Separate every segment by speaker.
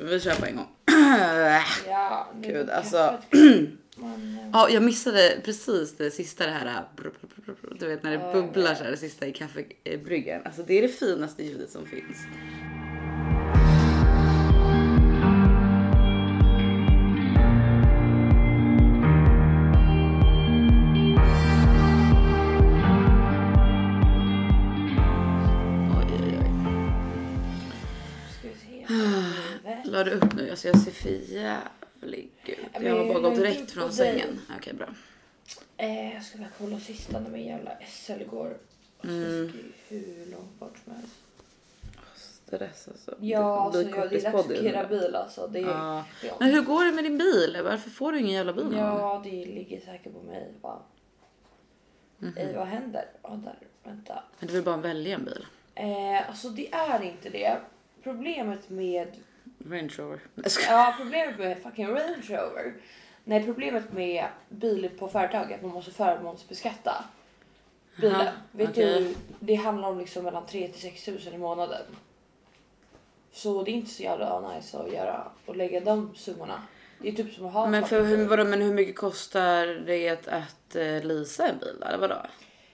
Speaker 1: men vi kör på en gång.
Speaker 2: Ja,
Speaker 1: Gud, alltså.
Speaker 2: Man, eh,
Speaker 1: Ja, jag missade precis det sista det här. brr, Du vet när det
Speaker 2: Ja,
Speaker 1: bubblar
Speaker 2: ja.
Speaker 1: så här det sista i kaffebryggan. Alltså det är det finaste ljudet som finns. Alltså jag ser för jävlig ut. Jag har bara gått direkt från sängen. Okej, bra.
Speaker 2: Eh, jag ska bara kolla sista när min jävla SL går. Alltså,
Speaker 1: Mm.
Speaker 2: Jag ska ju hur långt bort som helst.
Speaker 1: Stress alltså.
Speaker 2: Ja, alltså, jag, det är dags att
Speaker 1: där.
Speaker 2: bil alltså. Det är,
Speaker 1: Ja. Men hur går det med din bil? Varför får du ingen jävla bil?
Speaker 2: Ja, det ligger säkert på mig. Va?
Speaker 1: Mhm.
Speaker 2: Eh, vad händer? Ja, där. Vänta.
Speaker 1: Men du vill bara välja en bil.
Speaker 2: Eh, alltså det är inte det. Problemet med...
Speaker 1: Range Rover.
Speaker 2: Ja, problemet med fucking Range Rover. Nej, problemet med bil på företag är att man måste förmånsbeskatta bilen.
Speaker 1: Aha,
Speaker 2: Vet
Speaker 1: okej.
Speaker 2: du, det handlar om liksom mellan 3 till 6 tusen i månaden. Så det är inte så jävla nice att göra och lägga de summorna. Det är typ som att ha en
Speaker 1: Men, för, hur, vadå, men hur mycket kostar det att, att uh, leasa en bil? Eller vadå?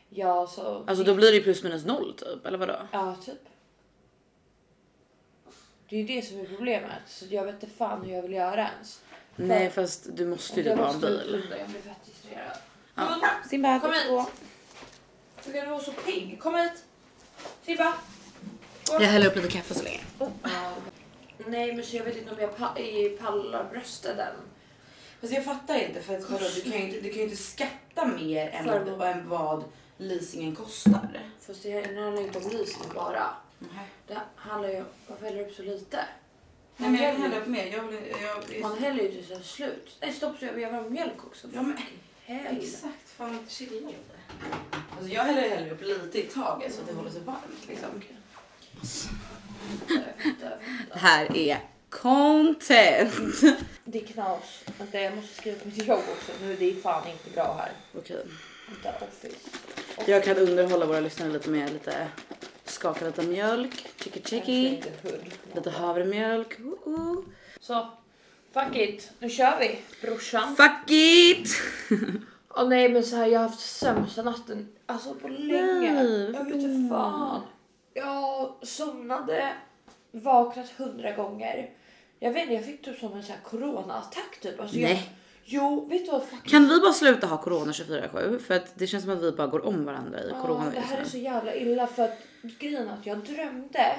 Speaker 2: Ja, så...
Speaker 1: Alltså då blir det ju plus minus noll typ. Eller vadå?
Speaker 2: Ja, typ. Det är ju det som är problemet. Så jag vet inte fan hur jag vill göra ens.
Speaker 1: Nej fast du måste ju
Speaker 2: jag
Speaker 1: typ ha en
Speaker 2: måste
Speaker 1: bil.
Speaker 2: Jag blir fett distraherad.
Speaker 1: Ja. Simba,
Speaker 2: Kom
Speaker 1: gå
Speaker 2: hit. Hur kan du vara så pigg? Kom hit! Simba!
Speaker 1: Jag häller upp lite kaffe så länge.
Speaker 2: Ja. Nej men så jag vet inte om jag pa- pallar brösten än.
Speaker 1: Fast jag fattar inte för att vadå, du, kan ju inte, du kan ju inte skatta mer än, än vad leasingen kostar.
Speaker 2: Fast det handlar inte om leasing bara. Det handlar ju om varför häller du upp så lite?
Speaker 1: Nej men jag kan hälla upp mer. Jag vill, jag,
Speaker 2: Man häller ju är slut. Nej stopp så jag vill ha mjölk också.
Speaker 1: Ja, men-. Exakt, fan chilla lite. Alltså jag häller hellre upp lite i taget så att det håller sig varmt liksom. Det här är content.
Speaker 2: Det är knas. Vänta, jag måste skriva på mitt jobb också. Nu är det fan inte bra här.
Speaker 1: Okej.
Speaker 2: Vänta, office.
Speaker 1: Jag kan underhålla våra lyssnare lite med lite skaka lite mjölk, chicky chicky, lite havremjölk. Uh -uh.
Speaker 2: Så, fuck it. Nu kör vi, brorsan.
Speaker 1: Fuck it!
Speaker 2: Åh nej men så här, jag har haft sämsta natten alltså på länge.
Speaker 1: Nej,
Speaker 2: jag vet inte fan. Jag somnade, vaknat hundra gånger. Jag vet inte, jag fick typ som en så här coronaattack typ. Alltså jag,
Speaker 1: Nej.
Speaker 2: Jo, vet du vad fucking...
Speaker 1: Kan vi bara sluta ha corona 24-7? För att det känns som att vi bara går om varandra i
Speaker 2: Ja,
Speaker 1: corona
Speaker 2: det här är så jävla illa för att grejen är att jag drömde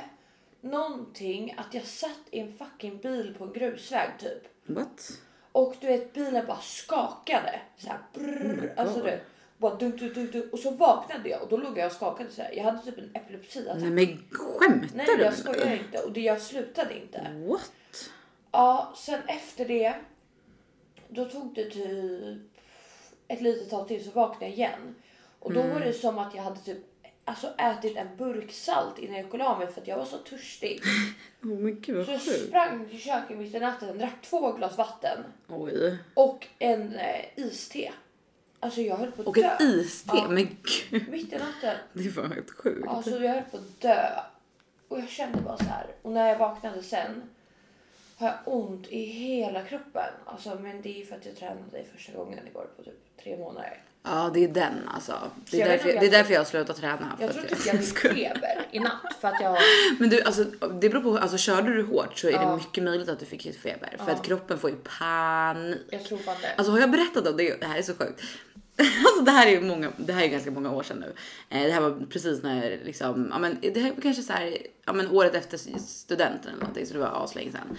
Speaker 2: någonting att jag satt i en fucking bil på en grusväg typ.
Speaker 1: What?
Speaker 2: Och du vet bilen bara skakade. Så här, brrr,
Speaker 1: Oh
Speaker 2: alltså du, bara dunk, dunk, dunk, dunk. Och så vaknade jag och då låg jag och skakade så här. Jag hade typ en epilepsiattack.
Speaker 1: Nej men skämtar
Speaker 2: Nej
Speaker 1: du
Speaker 2: jag
Speaker 1: med
Speaker 2: skojar inte och det jag slutade inte.
Speaker 1: What?
Speaker 2: Ja, sen efter det. Då tog det typ ett litet tag till så vaknade jag igen. Och då
Speaker 1: Mm.
Speaker 2: var det som att jag hade typ alltså ätit en burk salt innan jag gick och la mig för att jag var så törstig.
Speaker 1: Oh men gud
Speaker 2: Så jag sprang till köket mitt i natten, drack två glas vatten
Speaker 1: Oj.
Speaker 2: och en eh, iste. Alltså jag höll på att
Speaker 1: Och
Speaker 2: dö.
Speaker 1: ett iste,
Speaker 2: Ja.
Speaker 1: men gud.
Speaker 2: Mitt i natten.
Speaker 1: Det var helt sjukt.
Speaker 2: Alltså jag höll på att dö. Och jag kände bara så här. Och när jag vaknade sen har jag ont i hela kroppen. Alltså, men det är för att jag tränade första gången igår på typ tre månader.
Speaker 1: Ja det är den alltså. Det
Speaker 2: jag
Speaker 1: är, därför,
Speaker 2: om
Speaker 1: det är
Speaker 2: jag-
Speaker 1: därför jag har slutat träna.
Speaker 2: Jag
Speaker 1: att
Speaker 2: tror typ jag fick feber i natt för att jag...
Speaker 1: Men du, alltså, det beror på, alltså körde du hårt så är det
Speaker 2: Ja.
Speaker 1: mycket möjligt att du fick feber. För
Speaker 2: Ja.
Speaker 1: att kroppen får ju panik.
Speaker 2: Jag tror fan det.
Speaker 1: Alltså har jag berättat om det? Det här är så sjukt. Alltså det här är ju många, det här är ganska många år sedan nu. Eh, det här var precis när liksom, ja men det här var kanske så här, ja men året efter studenten eller någonting så det var aslänge sedan.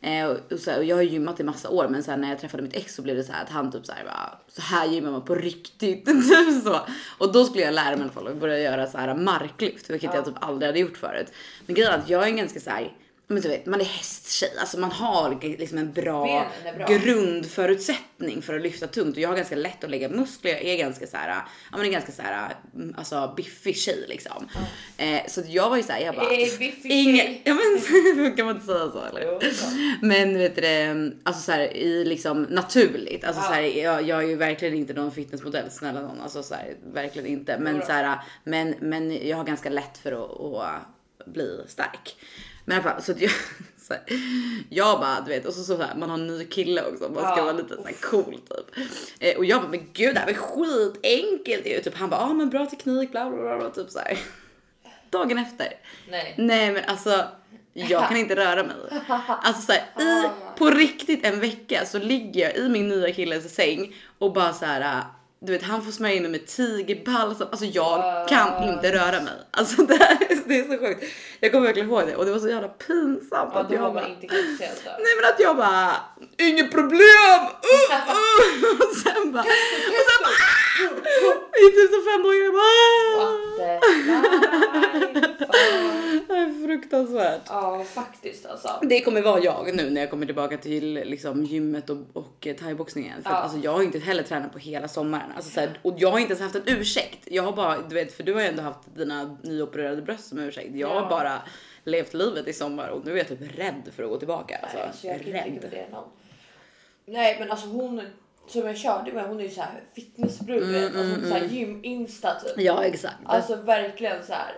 Speaker 1: Eh, och, och, så här, och jag har gymmat i massa år men sen när jag träffade mitt ex så blev det så här att han typ så här bara, så här gymmar man på riktigt. Typ så. Och då skulle jag lära mig i alla fall och börja göra så här marklyft vilket jag typ aldrig hade gjort förut. Men grejen är att jag är en ganska så här men du vet, man är hästtjej, alltså man har liksom en bra,
Speaker 2: är bra.
Speaker 1: grundförutsättning för att lyfta tungt och jag har ganska lätt att lägga muskler. Jag är ganska så här, ja men en ganska så här, mm, alltså biffig tjej liksom. Eh, så jag var ju så här, jag bara.
Speaker 2: Eh, biffig tjej.
Speaker 1: ja men kan man inte säga så eller?
Speaker 2: Jo, så.
Speaker 1: Men vet du alltså så här, i liksom naturligt. Alltså
Speaker 2: Ja.
Speaker 1: så här, jag, jag är ju verkligen inte någon fitnessmodell, snälla någon. Alltså så här, verkligen inte. Men
Speaker 2: Jodå.
Speaker 1: så här, men, men jag har ganska lätt för att, att bli stark. Men i alla fall, så att jag, Så här, jag bara, du vet, och så, så här, man har en ny kille också, man ska
Speaker 2: Ja.
Speaker 1: vara lite så här cool typ. Eh, och jag bara, men gud det här var skitenkelt ju. Typ han bara, ja ah, men bra teknik, bla bla bla, bla typ så här. Dagen efter.
Speaker 2: Nej.
Speaker 1: Nej men alltså jag kan inte röra mig. Alltså så här, i, på riktigt en vecka så ligger jag i min nya killes säng och bara så här. Du vet han får smörja in mig med tigerbalsam. Alltså jag kan inte röra mig. Alltså det, här, är- det är så sjukt. Jag kommer verkligen ihåg det och det var så jävla pinsamt.
Speaker 2: Ja,
Speaker 1: att jag
Speaker 2: var
Speaker 1: bara,
Speaker 2: inte.
Speaker 1: Nej men att jag bara, inget problem! Uh, uh. Och sen bara, och sen bara, ah! I typ så fem dagar jag bara? Det är fruktansvärt.
Speaker 2: Ja, faktiskt alltså.
Speaker 1: Det kommer vara jag nu när jag kommer tillbaka till liksom, gymmet och, och thaiboxningen. För att,
Speaker 2: Ja.
Speaker 1: alltså, jag har inte heller tränat på hela sommaren. Alltså, så här, och jag har inte ens haft en ursäkt. Jag har bara, du vet, för du har ju ändå haft dina nyopererade bröst som ursäkt. Jag
Speaker 2: Ja.
Speaker 1: har bara levt livet i sommar och nu är jag typ rädd för att gå tillbaka. Alltså,
Speaker 2: Nej, alltså jag inte
Speaker 1: rädd.
Speaker 2: Nej men alltså hon som jag körde med hon är ju såhär fitnessbrud vet. Alltså är såhär gym-insta typ.
Speaker 1: Mm, Ja exakt.
Speaker 2: Alltså verkligen så här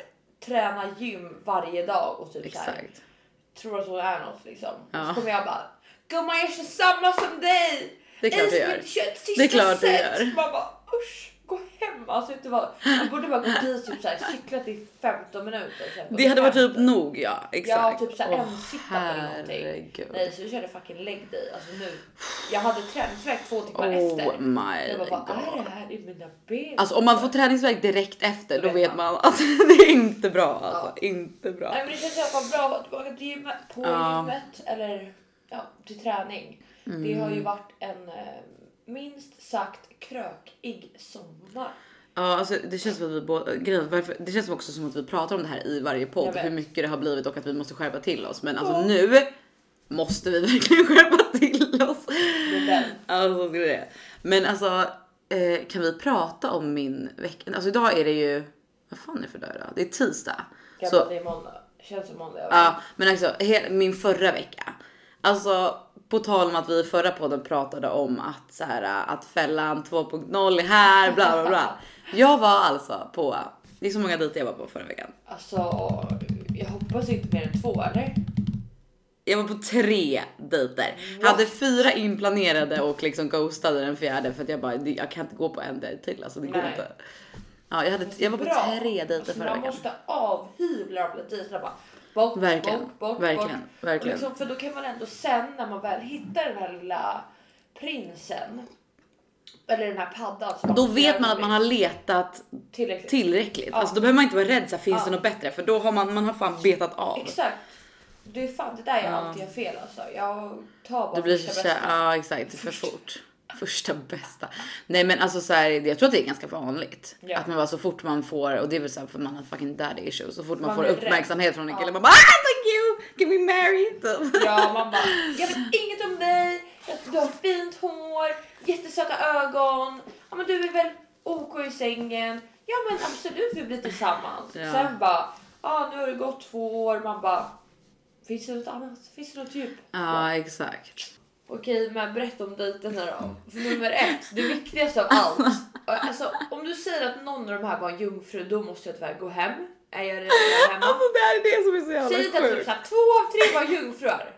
Speaker 2: träna gym varje dag och typ så här,
Speaker 1: exakt.
Speaker 2: tror att hon är något liksom.
Speaker 1: Ja.
Speaker 2: Så kommer jag bara gumman jag kör samma som dig.
Speaker 1: Det är klart du gör. Det är klart du gör.
Speaker 2: Man bara usch gå hem. Alltså inte bara, jag borde bara gå dit typ så här, cyklat i 15 minuter.
Speaker 1: Det hade varit typ nog ja. Exakt.
Speaker 2: Ja, typ så här
Speaker 1: Åh,
Speaker 2: en sitta eller någonting. Nej, så vi körde fucking leg day. Alltså nu. Jag hade träningsvärk två timmar
Speaker 1: Oh
Speaker 2: efter.
Speaker 1: my
Speaker 2: Jag bara, vad är
Speaker 1: god.
Speaker 2: det här i mina ben?
Speaker 1: Alltså om man får träningsvärk direkt efter då
Speaker 2: vet
Speaker 1: vet
Speaker 2: man.
Speaker 1: man att det är inte bra alltså. Inte bra.
Speaker 2: Nej, men det känns i alla fall bra att vara tillbaka till gymmet, på
Speaker 1: Ja.
Speaker 2: gymmet eller ja, till träning. Det
Speaker 1: Mm.
Speaker 2: har ju varit en eh, minst sagt krökig sommar.
Speaker 1: Ja, alltså det känns som att vi båda, grejen, varför, det känns också som att vi pratar om det här i varje podd, hur mycket det har blivit och att vi måste skärpa till oss. Men alltså
Speaker 2: Ja.
Speaker 1: nu måste vi verkligen skärpa till oss.
Speaker 2: Det är.
Speaker 1: Alltså det är. Men alltså eh, kan vi prata om min vecka? Alltså idag är det ju, vad fan är det för dag idag? Det är tisdag.
Speaker 2: Jag
Speaker 1: Så-
Speaker 2: det är måndag. Känns som måndag.
Speaker 1: Ja, men alltså min förra vecka. Alltså på tal om att vi i förra podden pratade om att så här att fällan 2.0 är här, bla bla bla. Jag var alltså på, det är så många dejter jag var på förra veckan.
Speaker 2: Alltså, jag hoppas inte mer än två eller?
Speaker 1: Jag var på tre dejter.
Speaker 2: What?
Speaker 1: Hade fyra inplanerade och liksom ghostade den fjärde för att jag bara, jag kan inte gå på en dejt till alltså det går
Speaker 2: Nej.
Speaker 1: inte. Ja, jag, hade, jag var på
Speaker 2: Bra.
Speaker 1: tre dejter
Speaker 2: Alltså,
Speaker 1: förra
Speaker 2: man
Speaker 1: veckan.
Speaker 2: måste avhyvla de dejterna bara. Bort,
Speaker 1: Verkligen,
Speaker 2: bort, bort,
Speaker 1: verkligen,
Speaker 2: bort.
Speaker 1: verkligen.
Speaker 2: Liksom, för då kan man ändå sen när man väl hittar den här lilla prinsen. Eller den här paddan.
Speaker 1: Då vet man att man har letat
Speaker 2: tillräckligt.
Speaker 1: tillräckligt.
Speaker 2: Ja.
Speaker 1: Alltså då behöver man inte vara rädd så här, finns
Speaker 2: Ja.
Speaker 1: det något bättre? För då har man, man har fan betat av.
Speaker 2: Exakt. Det är fan det där jag
Speaker 1: Ja.
Speaker 2: alltid gör fel alltså. Jag tar bara
Speaker 1: Det blir
Speaker 2: första
Speaker 1: så
Speaker 2: bästa.
Speaker 1: ja exakt för fort. Första bästa. Nej men alltså så här, jag tror att det är ganska vanligt.
Speaker 2: Ja.
Speaker 1: Att man bara så fort man får, och det är väl så här för man har fucking daddy issues. Så fort man,
Speaker 2: Man
Speaker 1: får
Speaker 2: blir rädd.
Speaker 1: uppmärksamhet från en kille
Speaker 2: Ja.
Speaker 1: man bara ah, thank you, can we marry? Typ.
Speaker 2: Ja, man bara, jag vet inget om dig, du har fint hår, jättesöta ögon, ja men du är väl OK i sängen, ja men absolut vi blir tillsammans.
Speaker 1: Ja.
Speaker 2: Sen bara, ja nu har det gått två år, man bara, finns det något annat? Finns det något djup?
Speaker 1: Ja exakt.
Speaker 2: Okej, men berätta om dejterna då. För nummer ett, det viktigaste av allt. Alltså, om du säger att någon av de här var en jungfru, då måste jag tyvärr gå hem. Är jag redan hemma?
Speaker 1: Alltså det här är det som är så
Speaker 2: Säg
Speaker 1: jävla
Speaker 2: att typ
Speaker 1: sjukt.
Speaker 2: såhär, två av tre var jungfrur.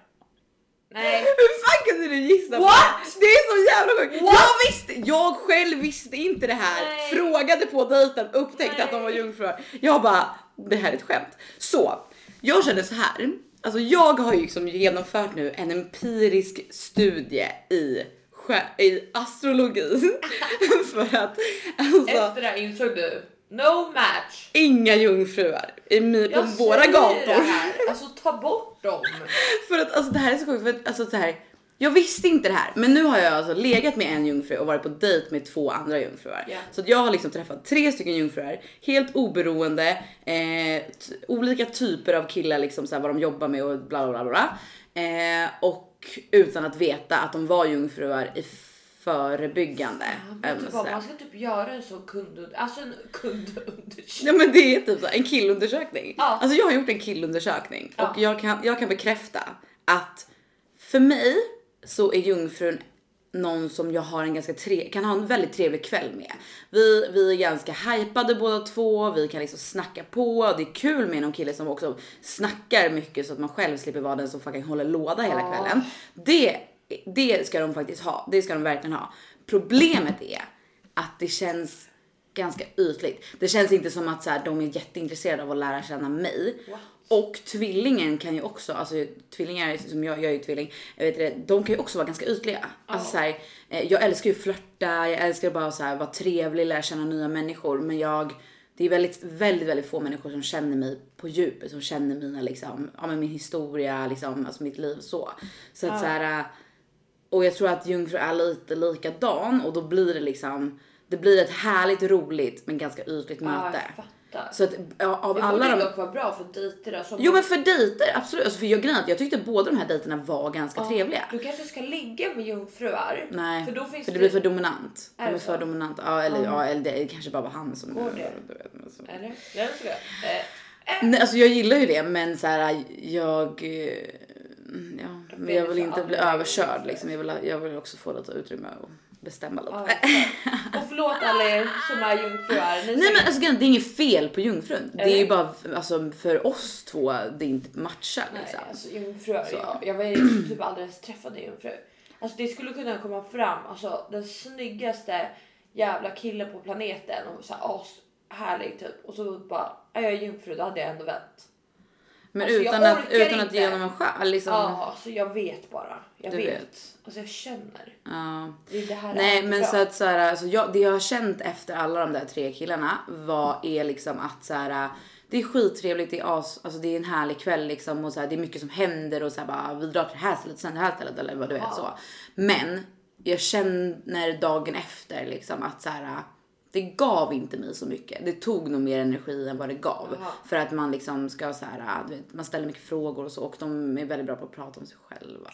Speaker 2: Nej.
Speaker 1: Hur fan kunde du gissa på det? Det är så jävla sjukt. Jag visste, jag själv visste inte det här.
Speaker 2: Nej.
Speaker 1: Frågade på dejten, upptäckte
Speaker 2: Nej.
Speaker 1: att de var jungfrur. Jag bara, det här är ett skämt. Så, jag känner så här. Alltså jag har ju liksom genomfört nu en empirisk studie i, i astrologi. För att alltså,
Speaker 2: Efter det här insåg du, no match.
Speaker 1: inga jungfrur i, på
Speaker 2: Jag
Speaker 1: våra gator.
Speaker 2: Det här. Alltså ta bort dem.
Speaker 1: För att alltså det här är så sjukt för att alltså så här. Jag visste inte det här, men nu har jag alltså legat med en jungfru och varit på dejt med två andra jungfruar.
Speaker 2: Ja.
Speaker 1: Så jag har liksom träffat tre stycken jungfruar, helt oberoende, eh, olika typer av killar liksom så här, vad de jobbar med och bla bla bla bla. Eh, och utan att veta att de var jungfruar i förebyggande.
Speaker 2: Typ,
Speaker 1: så
Speaker 2: vad, man ska typ göra en sån kund, alltså en kundundersökning.
Speaker 1: Ja men det är typ så en killundersökning.
Speaker 2: Ja.
Speaker 1: Alltså jag har gjort en killundersökning
Speaker 2: Ja.
Speaker 1: och jag kan, jag kan bekräfta att för mig så är jungfrun någon som jag har en ganska tre, kan ha en väldigt trevlig kväll med. Vi, vi är ganska hypade båda två, vi kan liksom snacka på. Det är kul med någon kille som också snackar mycket så att man själv slipper vara den som fucking håller låda hela kvällen. Det, det ska de faktiskt ha. Det ska de verkligen ha. Problemet är att det känns ganska ytligt. Det känns inte som att så här, de är jätteintresserade av att lära känna mig.
Speaker 2: What?
Speaker 1: Och tvillingen kan ju också, alltså tvillingar som jag, jag är ju tvilling, jag vet det, de kan ju också vara ganska ytliga. Alltså så här, eh, jag älskar ju att flörta, jag älskar bara så här, vara trevlig, lära känna nya människor. Men jag, det är väldigt, väldigt, väldigt få människor som känner mig på djupet, som känner mina liksom, ja men min historia, liksom, alltså mitt liv så. Så att
Speaker 2: Ja.
Speaker 1: så här, eh, och jag tror att jungfru är lite likadan och då blir det liksom, det blir ett härligt, roligt men ganska ytligt
Speaker 2: Ja,
Speaker 1: möte.
Speaker 2: Fattar.
Speaker 1: Så att ja, av
Speaker 2: Det
Speaker 1: alla de
Speaker 2: dock vara bra för dejter. Alltså,
Speaker 1: Jo men för dejter absolut. Alltså för jag, grejen är jag tyckte båda de här dejterna var ganska
Speaker 2: Ja,
Speaker 1: trevliga.
Speaker 2: Du kanske ska ligga med jungfruar.
Speaker 1: Nej,
Speaker 2: För då finns
Speaker 1: för det blir för dominant. De
Speaker 2: Är
Speaker 1: är
Speaker 2: det
Speaker 1: för dominant. Ja eller,
Speaker 2: Ja.
Speaker 1: ja, eller det kanske bara var han som...
Speaker 2: Går det?
Speaker 1: Så.
Speaker 2: Eller? Jag det. Eh,
Speaker 1: Nej, alltså jag gillar ju det men så här, jag... eh, Ja, men jag vill inte bli överkörd liksom. Jag vill, jag vill också få lite utrymme och bestämma lite.
Speaker 2: ja, och förlåt alla er som är jungfruar.
Speaker 1: Nej men alltså det är inget fel på jungfrun. Det är
Speaker 2: Eller?
Speaker 1: ju bara alltså, för oss två det inte matchar
Speaker 2: Nej,
Speaker 1: liksom.
Speaker 2: alltså jungfruar.
Speaker 1: Så.
Speaker 2: Jag, jag var ju typ aldrig ens träffat en jungfru. Alltså det skulle kunna komma fram alltså den snyggaste jävla killen på planeten och så här as härlig typ och så bara är jag jungfru då hade jag ändå vänt.
Speaker 1: Men
Speaker 2: Alltså,
Speaker 1: utan, att, utan att ge honom en chans liksom.
Speaker 2: Ja, alltså jag vet bara. Jag
Speaker 1: Du
Speaker 2: vet.
Speaker 1: vet.
Speaker 2: Alltså jag känner.
Speaker 1: Ja.
Speaker 2: Det, det
Speaker 1: Nej men
Speaker 2: bra.
Speaker 1: så att så här, alltså jag, det jag har känt efter alla de där tre killarna var är liksom att så här, det är skittrevligt, det är, as, alltså det är en härlig kväll liksom och så här, det är mycket som händer och så här, bara, vi drar till det här stället, sen det här stället eller vad du vet
Speaker 2: Ja.
Speaker 1: så. Men jag känner dagen efter liksom att så här, det gav inte mig så mycket. Det tog nog mer energi än vad det gav.
Speaker 2: Jaha.
Speaker 1: För att man liksom ska så här, vet, man ställer mycket frågor och så och de är väldigt bra på att prata om sig själva.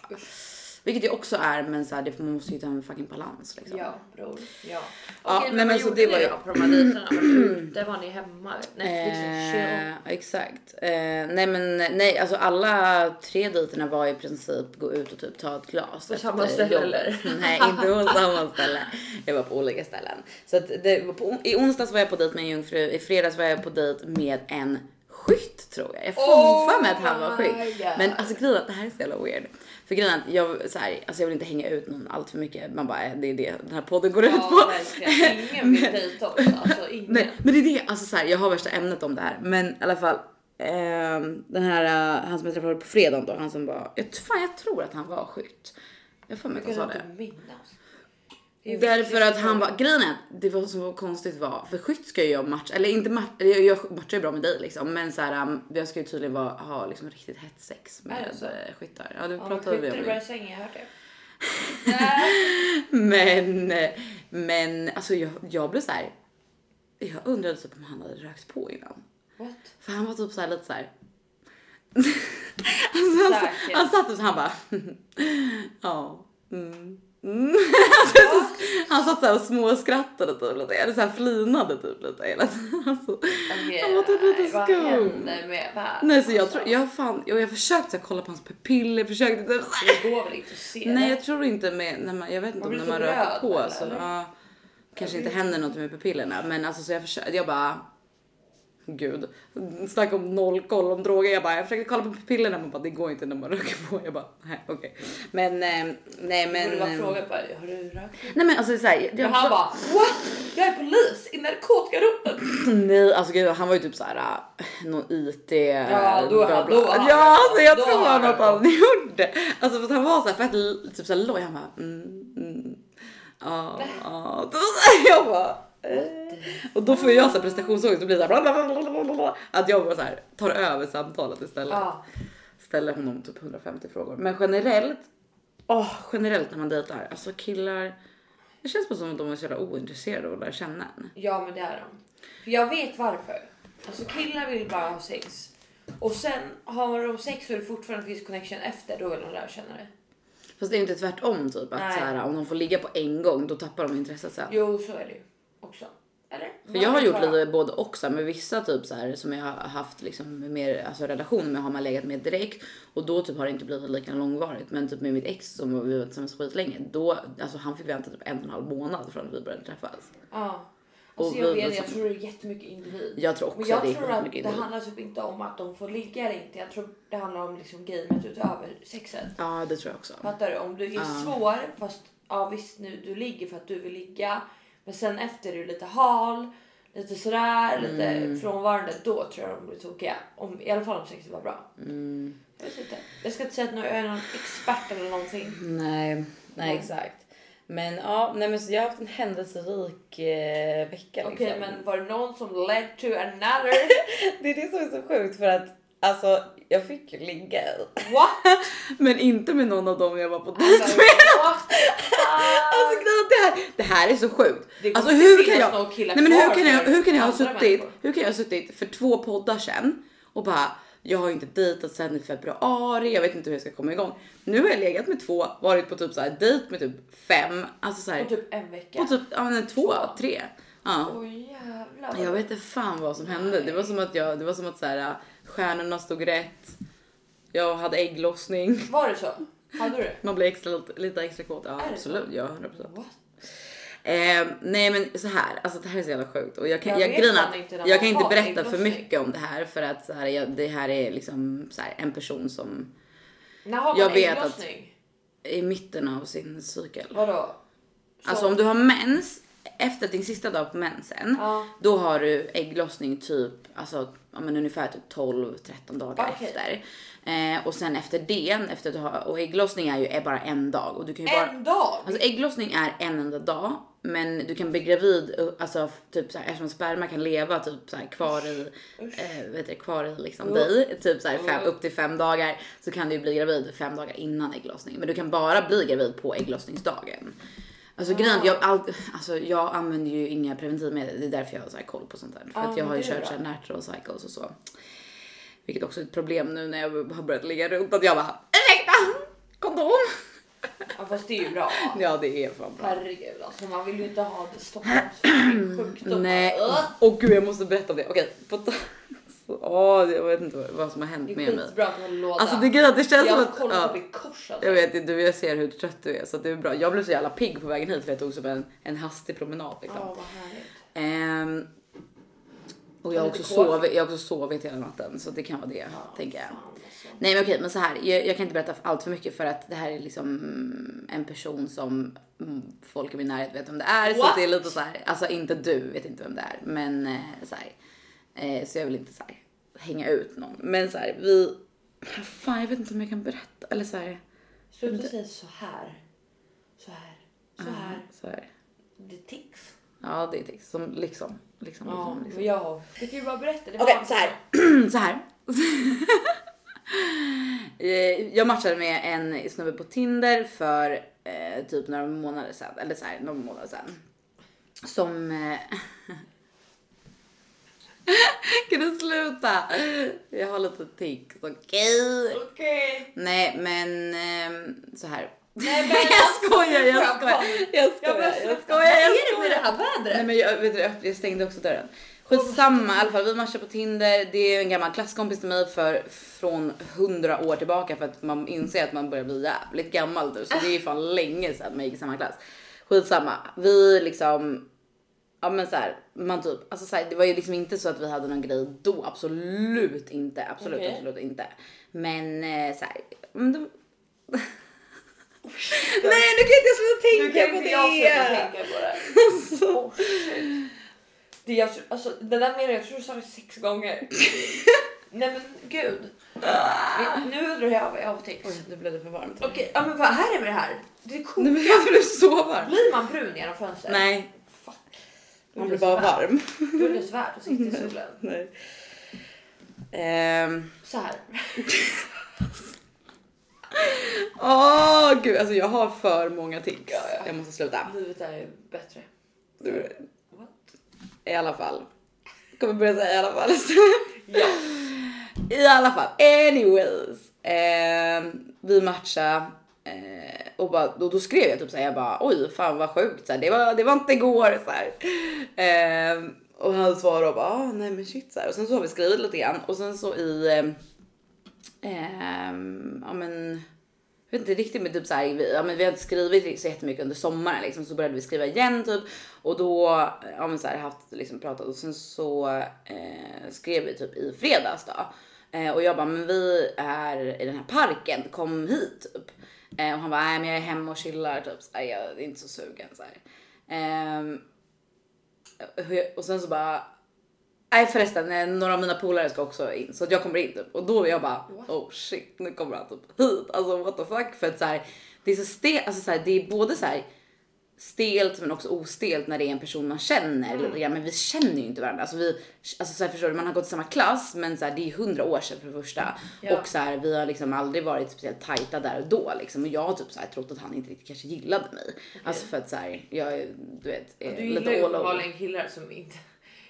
Speaker 1: Vilket jag också är men så här, det, man måste hitta en fucking balans liksom.
Speaker 2: Ja bror. Ja.
Speaker 1: Ja,
Speaker 2: Okej, men
Speaker 1: men så det var ju-
Speaker 2: på de här dejterna? Ute? Var ni hemma? Netflix?
Speaker 1: Eh, exakt. Eh, nej men nej, alltså alla tre dejterna var i princip gå ut och typ ta ett glas.
Speaker 2: På samma ställe, eller?
Speaker 1: nej inte på samma ställe. Jag var på olika ställen. Så att det på, i onsdags var jag på dejt med en jungfru, i fredags var jag på dejt med en skytt tror jag. Jag får
Speaker 2: Oh
Speaker 1: för mig att han var skytt. Men alltså grejen att det här är så jävla weird. För grejen är att jag, så här, alltså jag vill inte hänga ut någon allt för mycket. Man bara, eh, det är det den här podden går ut på.
Speaker 2: Ja verkligen. Ingen vill dejta oss. Alltså ingen.
Speaker 1: Nej, men det är det, alltså så här, jag har värsta ämnet om det här. Men i alla fall, ehm, den här, eh, han som jag träffade på fredagen då, han som var, jag, fan jag tror att han var skytt. Jag får mig att han sa det.
Speaker 2: minnas.
Speaker 1: Därför att han var, grejen är att det var så konstigt var, för skytt ska ju jag matcha, eller inte matcha, jag, matchar ju bra med dig liksom. Men så här, um, jag ska ju tydligen vara, ha liksom riktigt hett sex med
Speaker 2: det så?
Speaker 1: eh, skyttar. Ja det
Speaker 2: Ja,
Speaker 1: pratade vi
Speaker 2: skyttar
Speaker 1: om.
Speaker 2: i
Speaker 1: ju.
Speaker 2: bra sängen, jag hört det.
Speaker 1: Men, men alltså jag, jag blev så här. Jag undrade typ om han hade rökt på innan.
Speaker 2: What?
Speaker 1: För han var typ så här lite så här. alltså, han,
Speaker 2: Säkert.
Speaker 1: han satt och så han bara. Ja. Mm. Mm. Alltså, så, han satt så här och småskrattade typ lite, eller så här flinade typ lite hela tiden. Alltså,
Speaker 2: Okej,
Speaker 1: han var typ lite
Speaker 2: Vad
Speaker 1: skum.
Speaker 2: händer med världen?
Speaker 1: Nej så jag
Speaker 2: alltså?
Speaker 1: tror, jag fan, jag, jag försökte så här, kolla på hans pupiller, försökte typ så här.
Speaker 2: Det går väl inte att se
Speaker 1: Nej jag tror inte med, när man, jag vet inte
Speaker 2: Man
Speaker 1: om när man röker på
Speaker 2: eller?
Speaker 1: så ja, kanske inte händer något med pupillerna men alltså så jag försökte, jag bara Gud, snacka om noll koll om droger. Jag bara, jag försöker kolla på pupillerna men bara det går inte när man röker på. Jag bara, nej okej. Men eh, nej
Speaker 2: Men, borde bara
Speaker 1: eh,
Speaker 2: fråga bara, har du rökt?
Speaker 1: Nej men alltså såhär.
Speaker 2: Men han bara, what? Jag är polis i narkotikaroteln.
Speaker 1: Nej alltså gud, han var ju typ såhär äh, någon IT.
Speaker 2: Ja, då-
Speaker 1: bla, bla.
Speaker 2: då
Speaker 1: Ja
Speaker 2: han-
Speaker 1: alltså jag
Speaker 2: då
Speaker 1: tror han
Speaker 2: han
Speaker 1: att han gjorde. Alltså för att han var såhär fett typ såhär loj. Han bara mm, mm. Ja, ja. Då- Jag bara. Och då får jag så här prestationsångest och blir bla, bla. att jag bara så här tar över samtalet istället.
Speaker 2: Ja.
Speaker 1: Ställer honom typ 150 frågor. Men generellt, åh, generellt när man dejtar, alltså killar. Det känns bara som att de är så jävla ointresserade av att lära känna en.
Speaker 2: ja men det är de. För jag vet varför. Alltså killar vill bara ha sex. Och sen har de sex och det fortfarande finns connection efter, då vill de lära känna det.
Speaker 1: Fast det är inte tvärtom typ att
Speaker 2: Nej.
Speaker 1: så här, om de får ligga på en gång då tappar de intresset sen.
Speaker 2: Jo så är det ju. Eller?
Speaker 1: För jag har gjort lite både och så här, med vissa typ så här som jag har haft liksom mer alltså relation med har man legat med direkt och då typ har det inte blivit lika långvarigt. Men typ med mitt ex som vi var tillsammans skitlänge, då alltså han fick vänta typ en och en halv månad från att vi började träffas.
Speaker 2: Ja. Alltså jag vet, jag tror det är jättemycket individ.
Speaker 1: Jag tror också
Speaker 2: Men jag
Speaker 1: att det är
Speaker 2: tror att det handlar typ inte om att de får ligga eller inte. Jag tror det handlar om liksom gamet utöver sexet.
Speaker 1: Ja, det tror jag också.
Speaker 2: Fattar du? Om du är svår fast ja visst nu du ligger för att du vill ligga. Men sen efter är du lite hal, lite sådär,
Speaker 1: Mm.
Speaker 2: lite frånvarande. Då tror jag de blir tokiga. Om, I alla fall om sexet var bra.
Speaker 1: Mm.
Speaker 2: Jag vet inte. Jag ska inte säga att jag är någon expert eller någonting.
Speaker 1: Nej, nej exakt. Men ja, nej men så jag har haft en händelserik eh, vecka.
Speaker 2: Okej
Speaker 1: liksom.
Speaker 2: men var det någon som led to another?
Speaker 1: Det är det som är så sjukt för att alltså jag fick ju ligga
Speaker 2: What?
Speaker 1: men inte med någon av dem jag var på dejt med.
Speaker 2: What?
Speaker 1: Alltså det här, det här är så sjukt. Alltså hur kan jag, nej men hur kan jag, hur kan jag ha suttit, hur kan jag ha suttit för två poddar sen och bara jag har inte dejtat sen i februari, jag vet inte hur jag ska komma igång. Nu har jag legat med två, varit på typ så här dejt med typ fem, alltså så här,
Speaker 2: På typ en vecka.
Speaker 1: på typ ja, men två,
Speaker 2: Två.
Speaker 1: tre. Ja.
Speaker 2: Åh jävlar.
Speaker 1: Jag vet inte fan vad som hände. Det var som att jag, det var som att så här, stjärnorna stod rätt. Jag hade ägglossning.
Speaker 2: Var det så? Hade du det?
Speaker 1: Man blir extra, lite, extra kåt. Ja, absolut. Ja, 100 procent. Eh, nej men så här, alltså det här är så jävla sjukt och jag kan,
Speaker 2: Jag
Speaker 1: jag, att
Speaker 2: inte
Speaker 1: jag kan inte berätta för mycket om det här för att så här, jag, det här är liksom så här, en person som
Speaker 2: När har man
Speaker 1: Jag vet är i mitten av sin cykel.
Speaker 2: Vadå? Så-
Speaker 1: Alltså om du har mens efter din sista dag på mensen,
Speaker 2: Ja.
Speaker 1: då har du ägglossning typ alltså, ja, men ungefär typ 12-13 dagar
Speaker 2: Okej.
Speaker 1: efter. Eh, och sen efter det, efter att du har, och ägglossning är ju är bara en dag och du kan ju bara
Speaker 2: En dag?
Speaker 1: Alltså ägglossning är en enda dag, men du kan bli gravid uh, alltså typ så här, eftersom sperma kan leva typ så här kvar i, eh, vet du, kvar i liksom dig, typ så här fem, upp till fem dagar så kan du ju bli gravid fem dagar innan ägglossning. Men du kan bara bli gravid på ägglossningsdagen. Alltså grejen är att jag, all, alltså, jag använder ju inga preventivmedel, det är därför jag har så här koll på sånt där. För
Speaker 2: Ja,
Speaker 1: att jag har ju kört så här natural cycles och så. Vilket också är ett problem nu när jag har börjat ligga runt att jag bara ursäkta, kondom.
Speaker 2: Ja, fast det är ju bra.
Speaker 1: Ja det är fan bra.
Speaker 2: Herregud alltså man vill ju inte ha det Stockholms sjukdom.
Speaker 1: Nej, åh gud jag måste berätta om det. Okej, så, åh, jag vet inte vad- som har hänt
Speaker 2: Det är
Speaker 1: med mig.
Speaker 2: skitbra att hålla låda.
Speaker 1: Alltså det, grejen är att det känns som
Speaker 2: jag
Speaker 1: att...
Speaker 2: kollar på
Speaker 1: Ja,
Speaker 2: ditt kors alltså.
Speaker 1: jag vet inte, du, jag ser hur trött du är så att det är bra. Jag blev så jävla pigg på vägen hit för jag tog som en, en hastig promenad liksom.
Speaker 2: Ja vad härligt.
Speaker 1: Ehm, och jag har, också sovit, jag har också sovit hela natten så det kan vara det tänker jag. Nej men okej men så här, jag, jag kan inte berätta allt för mycket för att det här är liksom en person som folk i min närhet vet vem det är. Så
Speaker 2: What?
Speaker 1: att det är lite så här, alltså inte du vet inte vem det är men eh, så här, eh, så jag vill inte så här, hänga ut någon. Men så här, vi, fan jag vet inte om jag kan berätta eller så här.
Speaker 2: Sluta säga så här. Så här. Så här.
Speaker 1: Så här.
Speaker 2: Det är tics.
Speaker 1: Ja det är tics som liksom, liksom,
Speaker 2: Ja,
Speaker 1: liksom, liksom.
Speaker 2: jag. Du kan ju bara berätta.
Speaker 1: Okej,
Speaker 2: var-
Speaker 1: så här. så här. Eh, jag matchade med en snubbe på Tinder för eh, typ några månader sedan. Eller så här, några månader sedan. Som... Eh, kan du sluta? Jag har lite tics, okej?
Speaker 2: Okej.
Speaker 1: Nej, men eh, så här.
Speaker 2: Nej men
Speaker 1: jag skojar, jag
Speaker 2: jag
Speaker 1: skojar. Jag
Speaker 2: Jag
Speaker 1: skojar, jag
Speaker 2: vad
Speaker 1: skojar, jag
Speaker 2: är det med
Speaker 1: skojar.
Speaker 2: det här vädret?
Speaker 1: Nej men jag, vet du, jag- stängde också dörren. Skitsamma i alla fall, vi matchade på Tinder. Det är en gammal klasskompis till mig för, från hundra år tillbaka för att man inser att man börjar bli jävligt gammal nu. Så det är fan länge sedan man gick i samma klass. Skitsamma, vi liksom Ja men så här, man typ, alltså så här, det var ju liksom inte så att vi hade någon grej då, absolut inte, absolut,
Speaker 2: Okej.
Speaker 1: absolut inte. Men eh, så här, men då... Nej nu kan jag inte sluta
Speaker 2: Nu
Speaker 1: tänka på
Speaker 2: inte
Speaker 1: det!
Speaker 2: jag sluta tänka på det. Oh, shit. Det, jag, alltså, det där menar jag, jag tror du sa det sex gånger. Nej men gud. Nu undrar jag vad jag har tics.
Speaker 1: Oj, nu blev det för varmt.
Speaker 2: Okej, ja, men vad här är med det här? Det är
Speaker 1: Nej men jag blev så varm.
Speaker 2: Blir man brun genom fönstret?
Speaker 1: Nej. Man blir bara varm.
Speaker 2: Guldet svärd och sitter i solen.
Speaker 1: Nej. Ehm,
Speaker 2: Så här.
Speaker 1: Åh gud, alltså jag har för många tics.
Speaker 2: Ja, ja.
Speaker 1: Jag måste sluta.
Speaker 2: Livet är bättre.
Speaker 1: Du,
Speaker 2: What?
Speaker 1: I alla fall. Jag kommer börja säga i alla fall.
Speaker 2: Ja.
Speaker 1: I alla fall, anyways. Ehm, vi matchade Eh, och, bara, och då skrev jag typ såhär, jag bara oj fan vad sjukt, såhär, det, var, det var inte igår. Såhär. Eh, och han svarade och bara ah, nej men shit. Såhär. Och sen så har vi skrivit lite grann. Och sen så i eh, ja men jag vet inte riktigt men typ såhär, vi, ja, men vi hade skrivit så jättemycket under sommaren liksom så började vi skriva igen typ. Och då ja men såhär haft liksom pratat. Och sen så eh, skrev vi typ i fredags då. Eh, och jag bara men vi är i den här parken. Kom hit. Typ eh, och han bara nej men jag är hemma och chillar typ så jag är inte så sugen så här. Ehm, och sen så bara Nej förresten, eh, några av mina polare ska också in så att jag kommer in typ. Och då jag bara oh shit nu kommer han typ hit. Alltså what the fuck för att så här, det är så stelt, alltså så här, det är både så här stelt men också ostelt när det är en person man känner mm. lite men vi känner ju inte varandra. Alltså vi, alltså så här, förstår du, man har gått i samma klass men så här, det är hundra år sedan för det första. Ja. Och så här, vi har liksom aldrig varit speciellt tajta där och då liksom. Och jag har typ så här, trott att han inte riktigt kanske gillade mig. Okay. Alltså för att så här, jag du vet, är
Speaker 2: du lite all. Du gillar ju killar som inte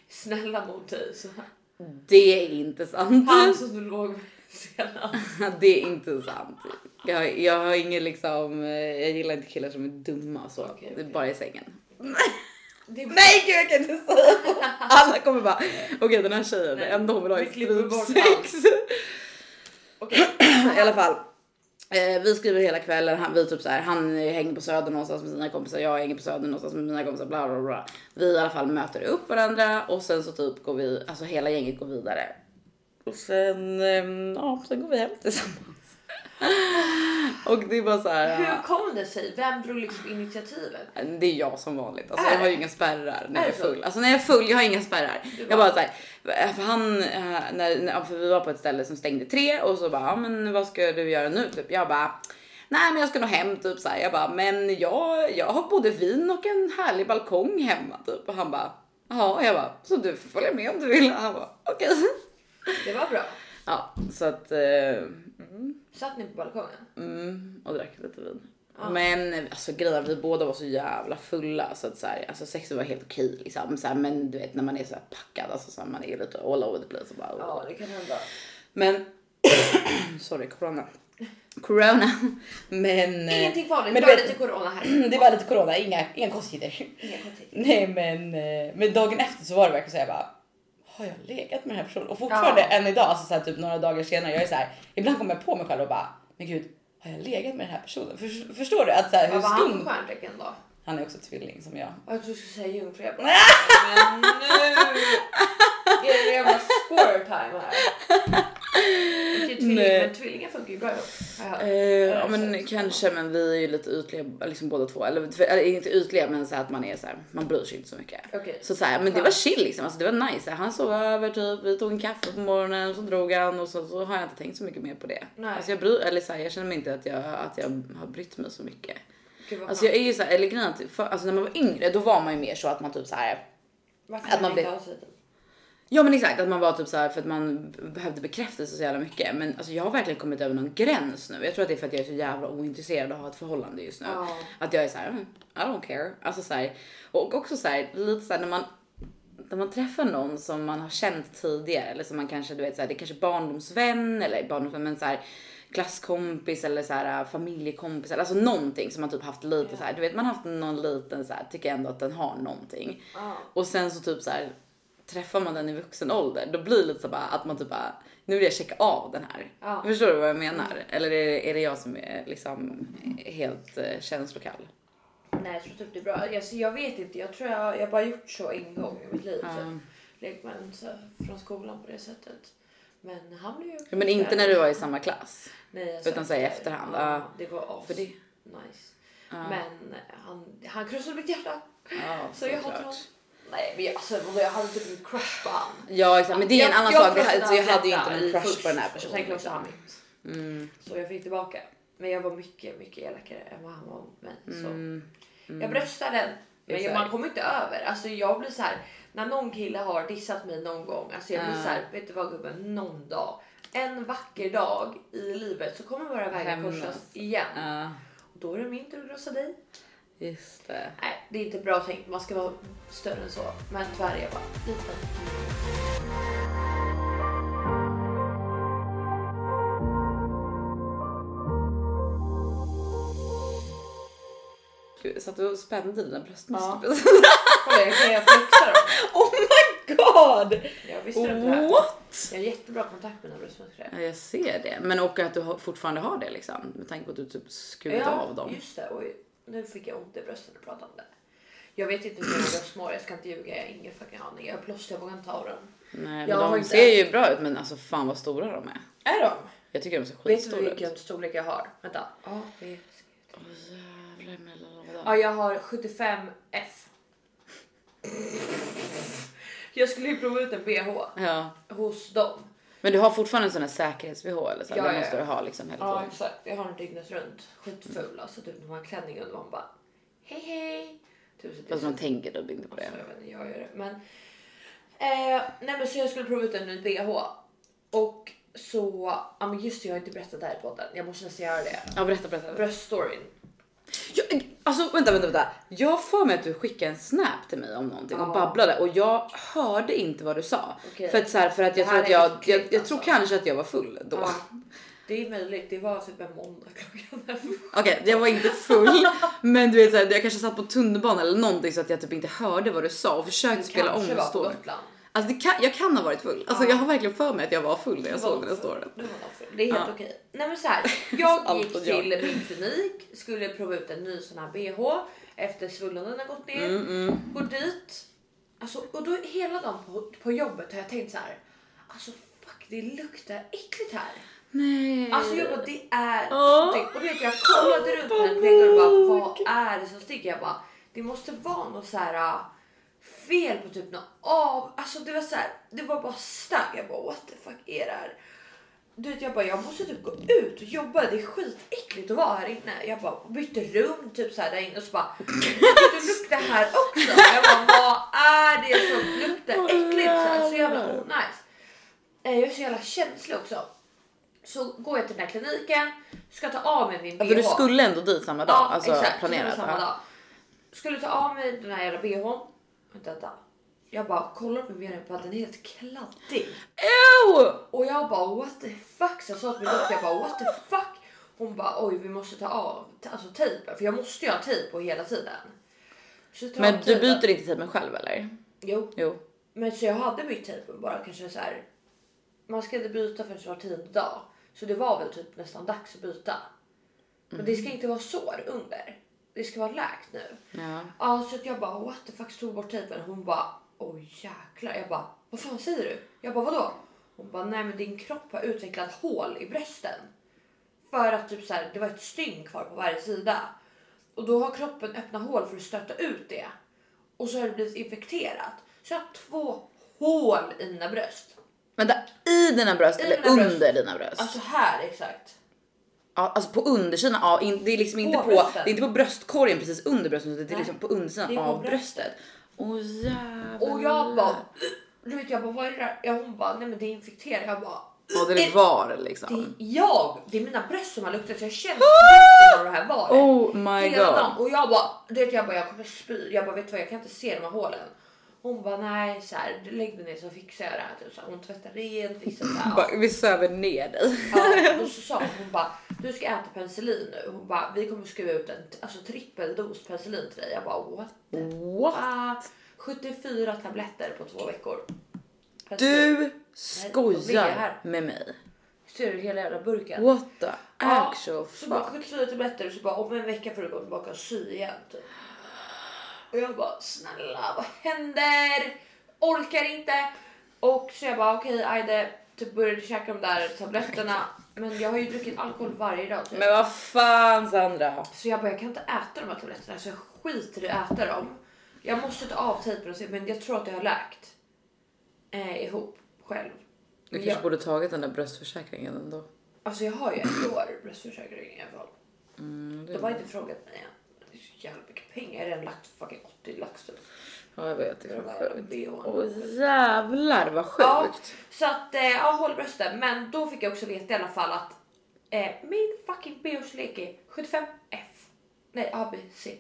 Speaker 2: snälla mot dig. Så.
Speaker 1: Det är inte sant.
Speaker 2: Han som du låg med senast.
Speaker 1: det är inte sant. Jag, jag har ingen liksom, jag gillar inte killar som är dumma så. Okay, okay. Bara i sängen. Nej gud jag kan inte säga. Alla kommer bara, okej okay, den här tjejen, det enda hon vill ha är strypsex. Okej. I alla fall. Eh, vi skriver hela kvällen, han, vi typ så här, han hänger på söder någonstans med sina kompisar, jag hänger på söder någonstans med mina kompisar, bla bla bla. Vi i alla fall möter upp varandra och sen så typ går vi, alltså hela gänget går vidare. Och sen, eh, ja, sen går vi hem tillsammans. och det är bara så här.
Speaker 2: Hur kom det sig? Vem drog liksom initiativet?
Speaker 1: Det är jag som vanligt. Alltså, jag har ju inga spärrar när jag är full. Alltså när jag är full, jag har inga spärrar. Jag bara så här, för han, eh, när, för vi var på ett ställe som stängde tre och så bara, ja men vad ska du göra nu? Typ. Jag bara, nej men jag ska nog hem typ så här. Jag bara, men jag, jag har både vin och en härlig balkong hemma typ. Och han bara, jaha, jag bara, så du får följa med om du vill. Han bara, okej. Okay.
Speaker 2: Det var bra.
Speaker 1: Ja, så att. Eh,
Speaker 2: mm. Satt ni på balkongen?
Speaker 1: Mm, och drack lite vin. Ja. Men alltså grejen vi båda var så jävla fulla så att så här, alltså sexet var helt okej liksom. Så här, men du vet när man är så här packad, alltså så här, man är lite all over the place. Och bara,
Speaker 2: ja, det kan hända.
Speaker 1: Men, sorry corona. Corona. Men.
Speaker 2: Eh, Ingenting farligt, men bara lite corona här.
Speaker 1: det var lite corona, inga, inga konstigheter. Nej men, eh, men dagen efter så var det verkligen så jag bara har jag legat med den här personen? Och fortfarande ja. än idag, alltså så här, typ några dagar senare, jag är så här, ibland kommer jag på mig själv och bara, men gud, har jag legat med den här personen? För, förstår du? Att, så här,
Speaker 2: hur Vad var han för stjärntecken då?
Speaker 1: Han är också tvilling som jag.
Speaker 2: Jag trodde du skulle säga jungfru. Jag bara, men nu är det jävla score time här. Tvilling, men tvillingar funkar ju bra ihop.
Speaker 1: Uh, ja men kanske men vi är ju lite ytliga liksom båda två. Eller, eller inte ytliga men så att man är så här, man bryr sig inte så mycket.
Speaker 2: Okay.
Speaker 1: Så, så här, men det var chill liksom, alltså, det var nice. Han sov över typ, vi tog en kaffe på morgonen och så drog han och så, så har jag inte tänkt så mycket mer på det. Nej. Alltså jag bryr, eller så här, jag känner mig inte att jag, att jag har brytt mig så mycket. Gud, alltså jag är ju så här, eller grejen alltså när man var yngre då var man ju mer så att man typ så här.
Speaker 2: Varför att man blev,
Speaker 1: Ja men exakt att man var typ så här för att man behövde bekräftelse så jävla mycket. Men alltså jag har verkligen kommit över någon gräns nu. Jag tror att det är för att jag är så jävla ointresserad av att ha ett förhållande just nu. Oh. Att jag är så här, mm, I don't care. Alltså så här, och också så här, lite så här när man när man träffar någon som man har känt tidigare eller som man kanske du vet så här, det är kanske barndomsvän eller barndomsvän men så här klasskompis eller så här familjekompis eller alltså någonting som man typ haft lite yeah. så här, du vet man har haft någon liten så här tycker ändå att den har någonting. Oh. Och sen så typ så här träffar man den i vuxen ålder, då blir det lite så bara att man typ bara, nu vill jag checka av den här. Ja. Förstår du vad jag menar? Mm. Eller är det, är det jag som är liksom helt eh, känslokall?
Speaker 2: Nej, jag tror typ det är bra. Alltså, jag vet inte, jag tror jag, jag bara gjort så en gång i mitt liv. Typ. Med en från skolan på det sättet. Men han blev ju...
Speaker 1: Ja, men inte när du var i samma klass?
Speaker 2: Nej,
Speaker 1: utan så i efterhand?
Speaker 2: Ja, det var as. För det... nice. Ja. Men han, han krossade mitt hjärta.
Speaker 1: Ja,
Speaker 2: så jag hatar honom. Nej men jag, alltså, jag hade typ en crush på han.
Speaker 1: Ja exakt men det är en annan sak. Det, så jag hade ju inte en crush först, på den här personen.
Speaker 2: Sen liksom. han mm. Så jag fick tillbaka. Men jag var mycket mycket elakare än vad han var mot mig. Så mm. jag mm. bröstade den. Men exakt. man kommer inte över. Alltså jag blir så här. När någon kille har dissat mig någon gång. Alltså jag blir uh. så här. Vet du vad gubben? Någon dag. En vacker dag i livet så kommer våra vägar korsas igen. Uh. Och då är det min tur att krossa dig.
Speaker 1: Just det.
Speaker 2: Nej, det är inte bra tänkt. Man ska vara större än så. Men tyvärr är jag bara liten.
Speaker 1: satt och spände dina bröstmuskler.
Speaker 2: Kolla jag kan jag flexa dem.
Speaker 1: oh my god!
Speaker 2: Jag visste inte det här.
Speaker 1: What?
Speaker 2: Jag har jättebra kontakt med mina bröstmuskler.
Speaker 1: Ja, jag ser det. Men och att du fortfarande har det liksom. Med tanke på att du typ skurit av dem.
Speaker 2: just det. Oj, nu fick jag ont i brösten när du pratade om det. Jag vet inte hur mina bröst mår, jag ska inte ljuga, jag har ingen fucking aning. Jag har plåster, jag vågar inte ta dem.
Speaker 1: Nej,
Speaker 2: Jag
Speaker 1: men
Speaker 2: har
Speaker 1: de
Speaker 2: inte-
Speaker 1: ser ju bra ut men alltså fan vad stora de är.
Speaker 2: Är de?
Speaker 1: Jag tycker de ser
Speaker 2: Vet du
Speaker 1: skitstora ut.
Speaker 2: vilken storlek jag har? Vänta.
Speaker 1: Åh jävlar mellan vadå?
Speaker 2: ja jag har 75F. Jag skulle ju prova ut en bh
Speaker 1: Ja.
Speaker 2: hos dem.
Speaker 1: Men du har fortfarande en sån här säkerhets-bh eller så?
Speaker 2: Ja, ja,
Speaker 1: måste du ha liksom hela
Speaker 2: Ja
Speaker 1: tiden.
Speaker 2: exakt, jag har den dygnet runt. Skitful alltså, typ när man har klänning under man bara hej hej. Typ, så är
Speaker 1: Fast
Speaker 2: så-
Speaker 1: man tänker typ inte på det.
Speaker 2: Alltså, jag, vet inte, jag gör det. Men, eh, nej men så jag skulle prova ut en ny bh. Och så, ja men just det jag har inte berättat det här i podden. Jag måste nästan göra det.
Speaker 1: Ja berätta berätta.
Speaker 2: Bröststoryn.
Speaker 1: Jag, alltså vänta vänta vänta. Jag får mig att du skickade en snap till mig om någonting och
Speaker 2: Ja.
Speaker 1: babblade och jag hörde inte vad du sa.
Speaker 2: Okej.
Speaker 1: För att, så här, för att jag
Speaker 2: Det
Speaker 1: tror
Speaker 2: här
Speaker 1: att
Speaker 2: är
Speaker 1: jag,
Speaker 2: äckligt,
Speaker 1: jag, jag tror
Speaker 2: alltså.
Speaker 1: kanske att jag var full då.
Speaker 2: Ja, det är möjligt, det var typ en måndag klockan.
Speaker 1: Okej, jag var inte full, men du vet så här, jag kanske satt på tunnelbanan eller någonting så att jag typ inte hörde vad du sa och försökte spela om
Speaker 2: kanske var på. Gotland.
Speaker 1: Alltså kan, jag kan ha varit full. Alltså
Speaker 2: Ja.
Speaker 1: jag har verkligen för mig att jag var full när jag såg den här storyn.
Speaker 2: Du var nog full. Det är helt
Speaker 1: Ja.
Speaker 2: okej. Nej men så här, jag gick till min klinik, skulle prova ut en ny sån här bh efter svullonen har gått ner.
Speaker 1: Mm,
Speaker 2: Går dit. Alltså, och då hela dagen på, på jobbet har jag tänkt så här. Alltså fuck det luktar äckligt här.
Speaker 1: Nej.
Speaker 2: Alltså jag bara det är stinkt. Och du vet jag kollade runt med en och bara vad är det som stinker? Jag bara det måste vara något så här fel på typ något av. Alltså det var så här, det var bara stank. Jag bara what the fuck är det här? Du vet jag bara jag måste typ gå ut och jobba. Det är skitäckligt att vara här inne. Jag bara bytte rum typ så här där inne och så bara det luktar här också. Jag bara vad är det som luktar äckligt? Så, här, så jävla onajs. Eh, Jag är så jävla känslig också. Så går jag till den här kliniken, ska ta av mig min bh.
Speaker 1: Ja, för du skulle ändå dit samma dag, alltså
Speaker 2: exakt,
Speaker 1: planerat.
Speaker 2: Samma
Speaker 1: ja.
Speaker 2: dag. Skulle ta av mig den här jävla bhn. Vänta. Jag bara kollar på min bh, den är helt kladdig.
Speaker 1: Ew!
Speaker 2: Och jag bara what the fuck. Så jag sa till min doktor, jag bara what the fuck. Hon bara oj vi måste ta av alltså tejpen för jag måste ju ha tejp på hela tiden.
Speaker 1: Men du byter inte tejpen själv eller?
Speaker 2: Jo,
Speaker 1: Jo.
Speaker 2: men så jag hade bytt tejpen bara kanske så här. Man ska inte byta förrän var tionde dag. Så det var väl typ nästan dags att byta. Men det ska inte vara sår under. Det ska vara läkt nu.
Speaker 1: Ja.
Speaker 2: Ja, så att jag bara what the fuck tog bort tejpen. Hon bara oj jäklar. Jag bara vad fan säger du? Jag bara vadå? Hon bara nej men din kropp har utvecklat hål i brösten. För att typ så här, det var ett stygn kvar på varje sida. Och då har kroppen öppnat hål för att stötta ut det. Och så har det blivit infekterat. Så jag har två hål i mina bröst.
Speaker 1: Vänta, i dina bröst
Speaker 2: I
Speaker 1: eller
Speaker 2: mina bröst.
Speaker 1: under dina bröst?
Speaker 2: Alltså här exakt.
Speaker 1: Ja, alltså på undersidan, ja, in, det är liksom inte
Speaker 2: På
Speaker 1: på, det är inte på bröstkorgen precis under bröstet utan det är liksom på undersidan
Speaker 2: Det
Speaker 1: av
Speaker 2: bröstet.
Speaker 1: Åh jävlar.
Speaker 2: Och jag bara, du vet jag bara vad är det där? Ja, hon bara nej men det är infekterat. Jag bara
Speaker 1: Ja, det är var liksom.
Speaker 2: det är jag, det är mina bröst som har luktat så jag känner lukten av det här var.
Speaker 1: Oh my
Speaker 2: Hela
Speaker 1: god.
Speaker 2: dagen. Och jag bara, du vet jag bara jag kommer spy. Jag bara vet du vad jag kan inte se de här hålen. Hon bara nej så här, lägg dig ner så fixar jag det här. Typ, så här. Hon tvättar rent, fixar så här.
Speaker 1: Bara, Vi söver ner dig.
Speaker 2: Ja, och så sa hon, hon bara du ska äta penicillin nu. Hon bara vi kommer skriva ut en alltså, trippeldos penicillin till dig. Jag bara what?
Speaker 1: What?
Speaker 2: Ah, 74 tabletter på två veckor. Penicillin.
Speaker 1: Du skojar med mig.
Speaker 2: Ser du hela jävla burken?
Speaker 1: What the
Speaker 2: Ja,
Speaker 1: actual
Speaker 2: Så bara
Speaker 1: fuck.
Speaker 2: 74 tabletter och så bara om en vecka får du gå tillbaka och sy igen. Typ. Och jag bara snälla vad händer? Orkar inte. Och så jag bara okej Aide typ började käka de där tabletterna. Men jag har ju druckit alkohol varje dag. Typ.
Speaker 1: Men vad fan Sandra?
Speaker 2: Så jag bara jag kan inte äta de här tabletterna så jag skiter i att äta dem. Jag måste ta av tejpen och se men jag tror att jag har läkt. Eh, ihop själv.
Speaker 1: Du kanske
Speaker 2: jag,
Speaker 1: borde tagit den där bröstförsäkringen ändå.
Speaker 2: alltså jag har ju ett år bröstförsäkring i alla fall.
Speaker 1: Mm, det...
Speaker 2: De har inte frågat mig än. Jävla mycket pengar. Jag har redan lagt fucking 80 lax typ.
Speaker 1: Ja jag vet, det är sjukt. Åh jävlar vad
Speaker 2: Ja.
Speaker 1: sjukt.
Speaker 2: Så att eh, ja, håll brösten. Men då fick jag också veta i alla fall att eh, min fucking BH-storlek är 75F. Nej A, B, C,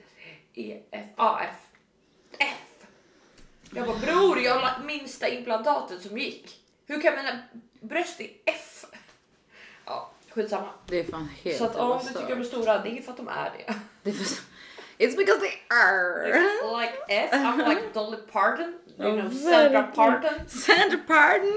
Speaker 2: E, F, A, F. F. Jag bara bror jag har minsta implantatet som gick. Hur kan mina bröst i F? Ja skitsamma.
Speaker 1: Det är fan helt
Speaker 2: Så att om du tycker de är stora det är för att de är det.
Speaker 1: Det är för... It's because they are.
Speaker 2: Like F, I'm like Dolly Parton. You
Speaker 1: Oh,
Speaker 2: know Sandra. Parton.
Speaker 1: Sandra Pardon.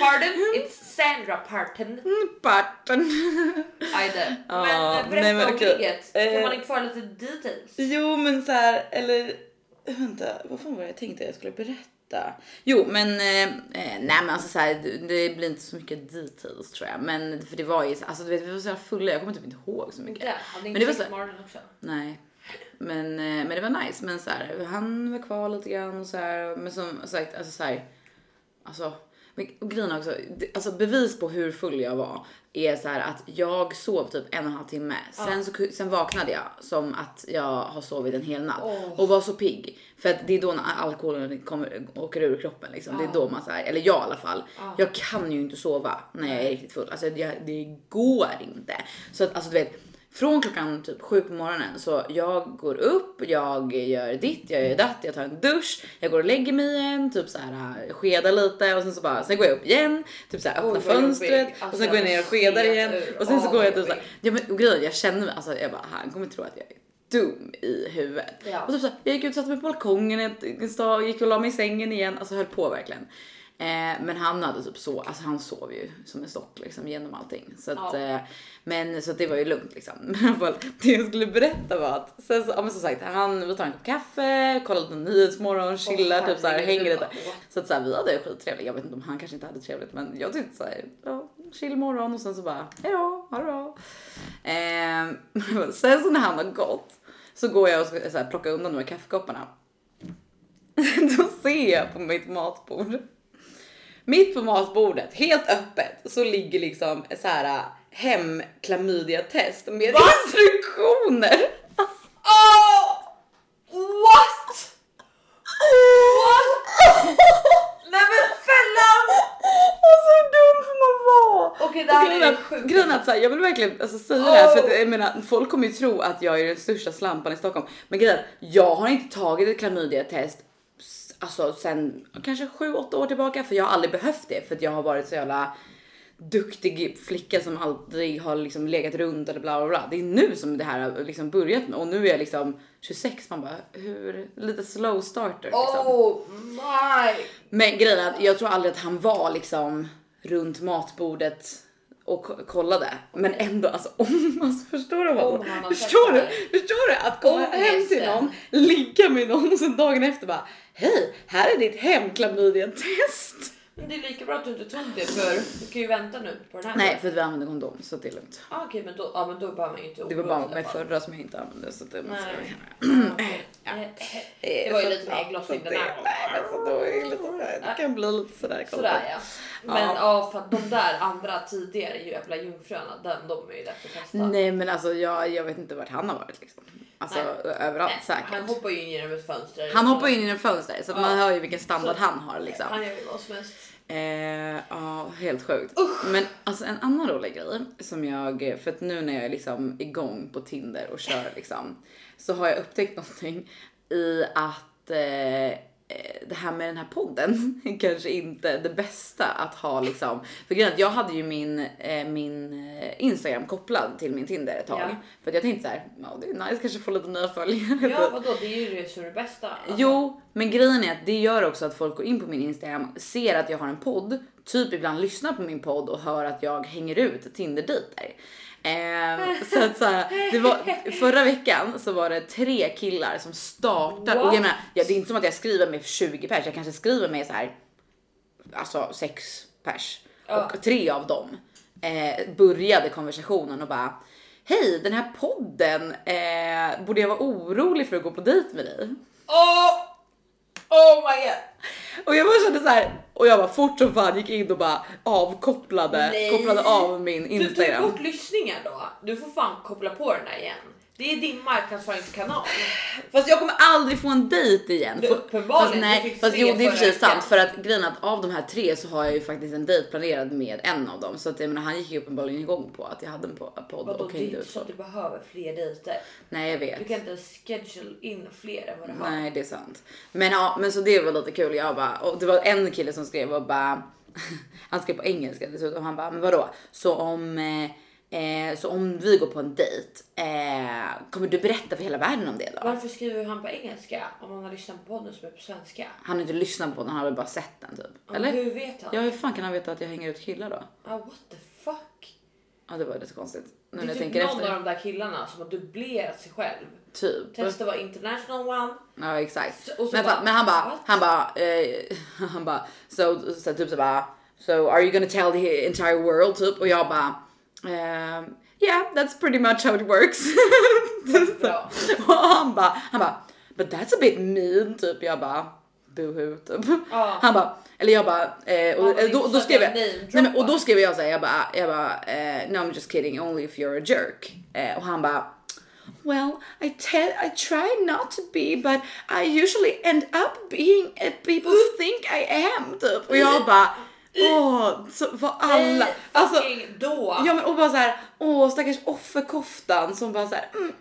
Speaker 2: Pardon, it's Sandra Parton.
Speaker 1: Parton.
Speaker 2: Ajde. Men eh, berätta
Speaker 1: nej, men
Speaker 2: om
Speaker 1: okej.
Speaker 2: kriget. Kan
Speaker 1: Eh.
Speaker 2: man inte få lite details?
Speaker 1: Jo men så här, eller vänta, vad fan var det jag tänkte jag skulle berätta? Jo men eh, eh, nej men alltså så här, det, det blir inte så mycket details tror jag. Men för det var ju, så- alltså du vet vi var så här fulla, jag kommer typ inte ihåg så mycket.
Speaker 2: Ja, hade
Speaker 1: Men det var så-
Speaker 2: morgonen också.
Speaker 1: Nej. Men, eh, men det var nice. Men så här, han var kvar lite grann och så här. Men som sagt, alltså så här. Alltså, och grejen också, alltså bevis på hur full jag var är så här att jag sov typ en och en halv timme. Sen, så, sen vaknade jag som att jag har sovit en hel natt och var så pigg. För att det är då när alkoholen kommer, åker ur kroppen liksom. Det är då man så här, eller jag i alla fall. Jag kan ju inte sova när jag är riktigt full. Alltså jag, det går inte. Så att alltså du vet, från klockan typ sju på morgonen så jag går upp, jag gör ditt, jag gör datt, jag tar en dusch, jag går och lägger mig igen, typ så här skedar lite och sen så bara, sen går jag upp igen, typ så här öppnar
Speaker 2: vad
Speaker 1: fönstret.
Speaker 2: Alltså,
Speaker 1: och sen går jag ner och skedar igen och sen så går jag typ så här, ja men grejen, jag känner mig, alltså jag bara, han kommer tro att jag är dum i huvudet.
Speaker 2: Ja.
Speaker 1: Och typ så här, jag gick ut och satte mig på balkongen en stad, gick och la mig i sängen igen, alltså höll på verkligen. Eh, men han hade typ så, alltså han sov ju som en stock liksom genom allting. Så att,
Speaker 2: Ja.
Speaker 1: eh, men så att det var ju lugnt liksom. Men det jag skulle berätta var att, sen så, ja men som sagt, han, vi tar en kopp kaffe, kollar lite nyhetsmorgon, chillar, typ så här, hänger lite. Så att så här, vi hade skittrevligt. Jag vet inte om han kanske inte hade trevligt, men jag tyckte så här, ja, chill morgon och sen så bara hejdå, ha det bra. Eh, sen så när han har gått så går jag och ska så här, plocka undan de här kaffekopparna. Då ser jag på mitt matbord. Mitt på matbordet, helt öppet, så ligger liksom så här hemklamydia-test med instruktioner.
Speaker 2: Oh! What? What? Nej men fällan!
Speaker 1: Alltså hur dum får man vara?
Speaker 2: Okej det här
Speaker 1: Grejen
Speaker 2: är sjukaste.
Speaker 1: Grejen att så här, jag vill verkligen alltså, säga det här för att
Speaker 2: Oh.
Speaker 1: jag menar folk kommer ju tro att jag är den största slampan i Stockholm. Men grejen jag har inte tagit ett klamydia-test alltså sen kanske 7-8 år tillbaka för jag har aldrig behövt det för att jag har varit så jävla duktig flicka som aldrig har liksom legat runt eller bla bla bla. Det är nu som det här har liksom börjat med och nu är jag liksom 26. Man bara hur lite slow starter liksom.
Speaker 2: Oh my!
Speaker 1: Men grejen är att jag tror aldrig att han var liksom runt matbordet och ko- kollade. Men ändå alltså om alltså, förstår du vad? Förstår du? Förstår du att komma hem till någon, ligga med någon och sen dagen efter bara hej, här är ditt hemklamydia-test.
Speaker 2: Men det är lika bra att du inte tog det för du kan ju vänta nu på den här.
Speaker 1: Nej, för att vi använder kondom så det är lugnt.
Speaker 2: Ah, Okej men då, ja, men då behöver man ju inte
Speaker 1: Det var bara med förra som jag inte använde så det måste
Speaker 2: Nej.
Speaker 1: jag
Speaker 2: Ah, okej.
Speaker 1: Ja.
Speaker 2: Eh, Det var ju lite mer ägglossning
Speaker 1: så
Speaker 2: den här
Speaker 1: Nej, men så då är det lite så här, det kan bli lite sådär.
Speaker 2: Sådär ja. Men
Speaker 1: Ja.
Speaker 2: ja. för att de där andra tidigare jävla jungfröna, den, de är ju lätt att testa.
Speaker 1: Nej men alltså jag, jag vet inte vart han har varit liksom. Alltså
Speaker 2: Nej.
Speaker 1: överallt
Speaker 2: Nej,
Speaker 1: säkert.
Speaker 2: Han
Speaker 1: Han,
Speaker 2: hoppar ju in genom ett fönster.
Speaker 1: hoppar in genom fönstret så att man hör ju vilken standard han har liksom.
Speaker 2: Han gör ju vad som helst.
Speaker 1: Eh, ja, helt sjukt. Men alltså en annan rolig grej som jag, för att nu när jag är liksom igång på Tinder och kör liksom, så har jag upptäckt någonting i att eh, det här med den här podden kanske inte det bästa att ha liksom. För grejen jag hade ju min, eh, min eh, Instagram kopplad till min Tinder ett tag.
Speaker 2: Ja.
Speaker 1: För att jag tänkte så här, ja det är nice kanske få lite nya följare.
Speaker 2: Ja vadå, det är ju det som är det bästa. Alltså,
Speaker 1: Jo, men grejen är att det gör också att folk går in på min Instagram, ser att jag har en podd, typ ibland lyssnar på min podd och hör att jag hänger ut Tinder-dejter. Eh, så att så här, det var, förra veckan så var det tre killar som startar och jag menar, ja, det är inte som att jag skriver med 20 pers, jag kanske skriver med så här, alltså sex pers
Speaker 2: Ja.
Speaker 1: och tre av dem eh, började konversationen och bara Hej, den här podden, eh, borde jag vara orolig för att gå på dejt med dig?
Speaker 2: Oh! Oh my god!
Speaker 1: Och jag bara kände så här och jag bara fort som fan gick in och bara avkopplade,
Speaker 2: Nej.
Speaker 1: kopplade av min
Speaker 2: Du tog
Speaker 1: Instagram.
Speaker 2: bort lyssningar då. Du får fan koppla på den där igen. Det är din marknadsföringskanal.
Speaker 1: Fast jag kommer aldrig få en dejt igen. Fast,
Speaker 2: du
Speaker 1: nej, fast jo det är
Speaker 2: veckan.
Speaker 1: sant för att grejen att av de här tre så har jag ju faktiskt en dejt planerad med en av dem så att jag menar han gick ju uppenbarligen igång på att jag hade en po- podd
Speaker 2: Vadå,
Speaker 1: och
Speaker 2: det är inte så att du behöver fler dejter.
Speaker 1: Nej jag
Speaker 2: Du
Speaker 1: vet.
Speaker 2: kan inte schedule in fler än vad du har.
Speaker 1: Nej det är sant. Men ja men så det var lite kul. Jag bara, och det var en kille som skrev och bara han skrev på engelska dessutom. Han bara men vadå? Så om eh, Eh, så om vi går på en dejt, eh, kommer du berätta för hela världen om det då?
Speaker 2: Varför skriver han på engelska om man har lyssnat på podden som är på svenska?
Speaker 1: Han har inte lyssnat på den, han har väl bara sett den typ. Eller?
Speaker 2: Hur vet han?
Speaker 1: Ja, hur fan kan han veta att jag hänger ut killar då?
Speaker 2: Ah, what the fuck?
Speaker 1: Ja, det var lite konstigt. Nu
Speaker 2: Det är
Speaker 1: när jag
Speaker 2: typ
Speaker 1: tänker
Speaker 2: någon
Speaker 1: efter.
Speaker 2: av de där killarna som har dubblerat sig själv.
Speaker 1: Typ.
Speaker 2: Testa vara international one.
Speaker 1: Ja exakt.
Speaker 2: Så-
Speaker 1: men,
Speaker 2: bara,
Speaker 1: men han bara, han bara, eh, han bara, så, så typ så bara, so are you gonna tell the entire world typ? Och jag bara, ehm, yeah that's pretty much how it works. Och han bara, han bara, but that's a bit mean typ. Jag bara, boohoo typ.
Speaker 2: Ja.
Speaker 1: Han bara, eller jag bara, eh, och, eh, då, då skrev jag, nej, men, och då skrev jag så här, jag bara, jag bara, eh, no I'm just kidding, only if you're a jerk. Eh, och han bara, well I tell, I try not to be but I usually end up being a people think I am typ. Och jag bara, åh, så vad alla,
Speaker 2: Nej,
Speaker 1: alltså.
Speaker 2: då.
Speaker 1: Ja men och bara så här, åh stackars offerkoftan som bara så här, mm,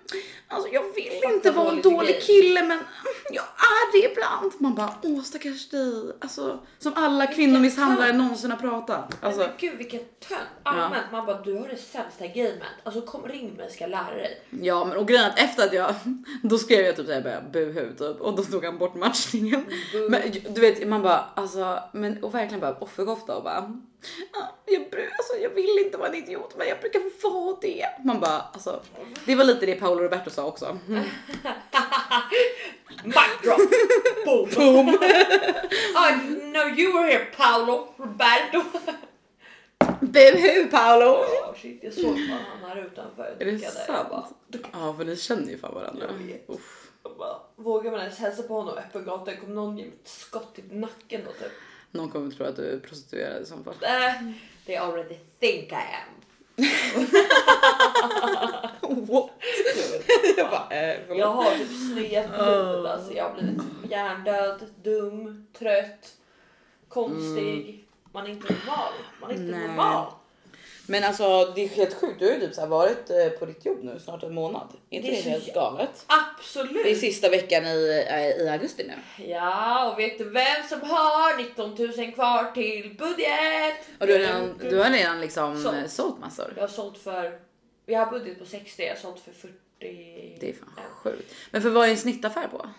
Speaker 1: alltså jag vill
Speaker 2: Fattar
Speaker 1: inte vara en dålig
Speaker 2: grej.
Speaker 1: kille men mm, jag är det ibland. Man bara, åh stackars dig. Alltså som alla kvinnomisshandlare någonsin har pratat. Alltså,
Speaker 2: men gud vilken tönt. Allmänt man bara du har det sämsta gamet. Alltså kom ring mig ska jag lära dig.
Speaker 1: ja men och grejen att efter att jag, då skrev jag typ såhär buhu typ och då tog han bort matchningen. Men du vet man bara alltså men och verkligen bara offerkofta och bara "Ja, jag, alltså, jag vill inte vara en idiot men jag brukar få vara det. Man bara alltså det var lite det Paolo Roberto sa också. Mm.
Speaker 2: Mic drop. Boom.
Speaker 1: Boom.
Speaker 2: I know you were here Paolo Roberto.
Speaker 1: Buhu Paolo!
Speaker 2: Oh, shit, jag såg fan han här utanför.
Speaker 1: Är det sant?
Speaker 2: bara,
Speaker 1: Ja för ni känner ju fan varandra.
Speaker 2: Jag vet.
Speaker 1: Uff.
Speaker 2: vågar man ens hälsa på honom öppen gata? Kommer någon ge mig ett skott i nacken då typ?
Speaker 1: Någon kommer tro att du är prostituerad i så fall.
Speaker 2: Äh, they already think I am.
Speaker 1: What? jag bara, eh, förlåt.
Speaker 2: Jag har typ sned huvud. Alltså, jag har blivit hjärndöd, dum, trött, konstig. Man är inte normal. Man är inte
Speaker 1: Nej.
Speaker 2: normal.
Speaker 1: Men alltså det är helt sjukt. Du har ju typ så varit eh, på ditt jobb nu snart en månad. Är inte
Speaker 2: Det
Speaker 1: det, helt galet?
Speaker 2: Absolut.
Speaker 1: Det är sista veckan i, eh, i augusti nu.
Speaker 2: Ja, och vet du vem som har 19 000 kvar till budget?
Speaker 1: Och du har redan, du har redan liksom
Speaker 2: Sålt.
Speaker 1: sålt. sålt massor.
Speaker 2: Jag har sålt för, vi har budget på 60, jag har sålt för 40.
Speaker 1: Det är fan sjukt. Men för vad är en snittaffär på?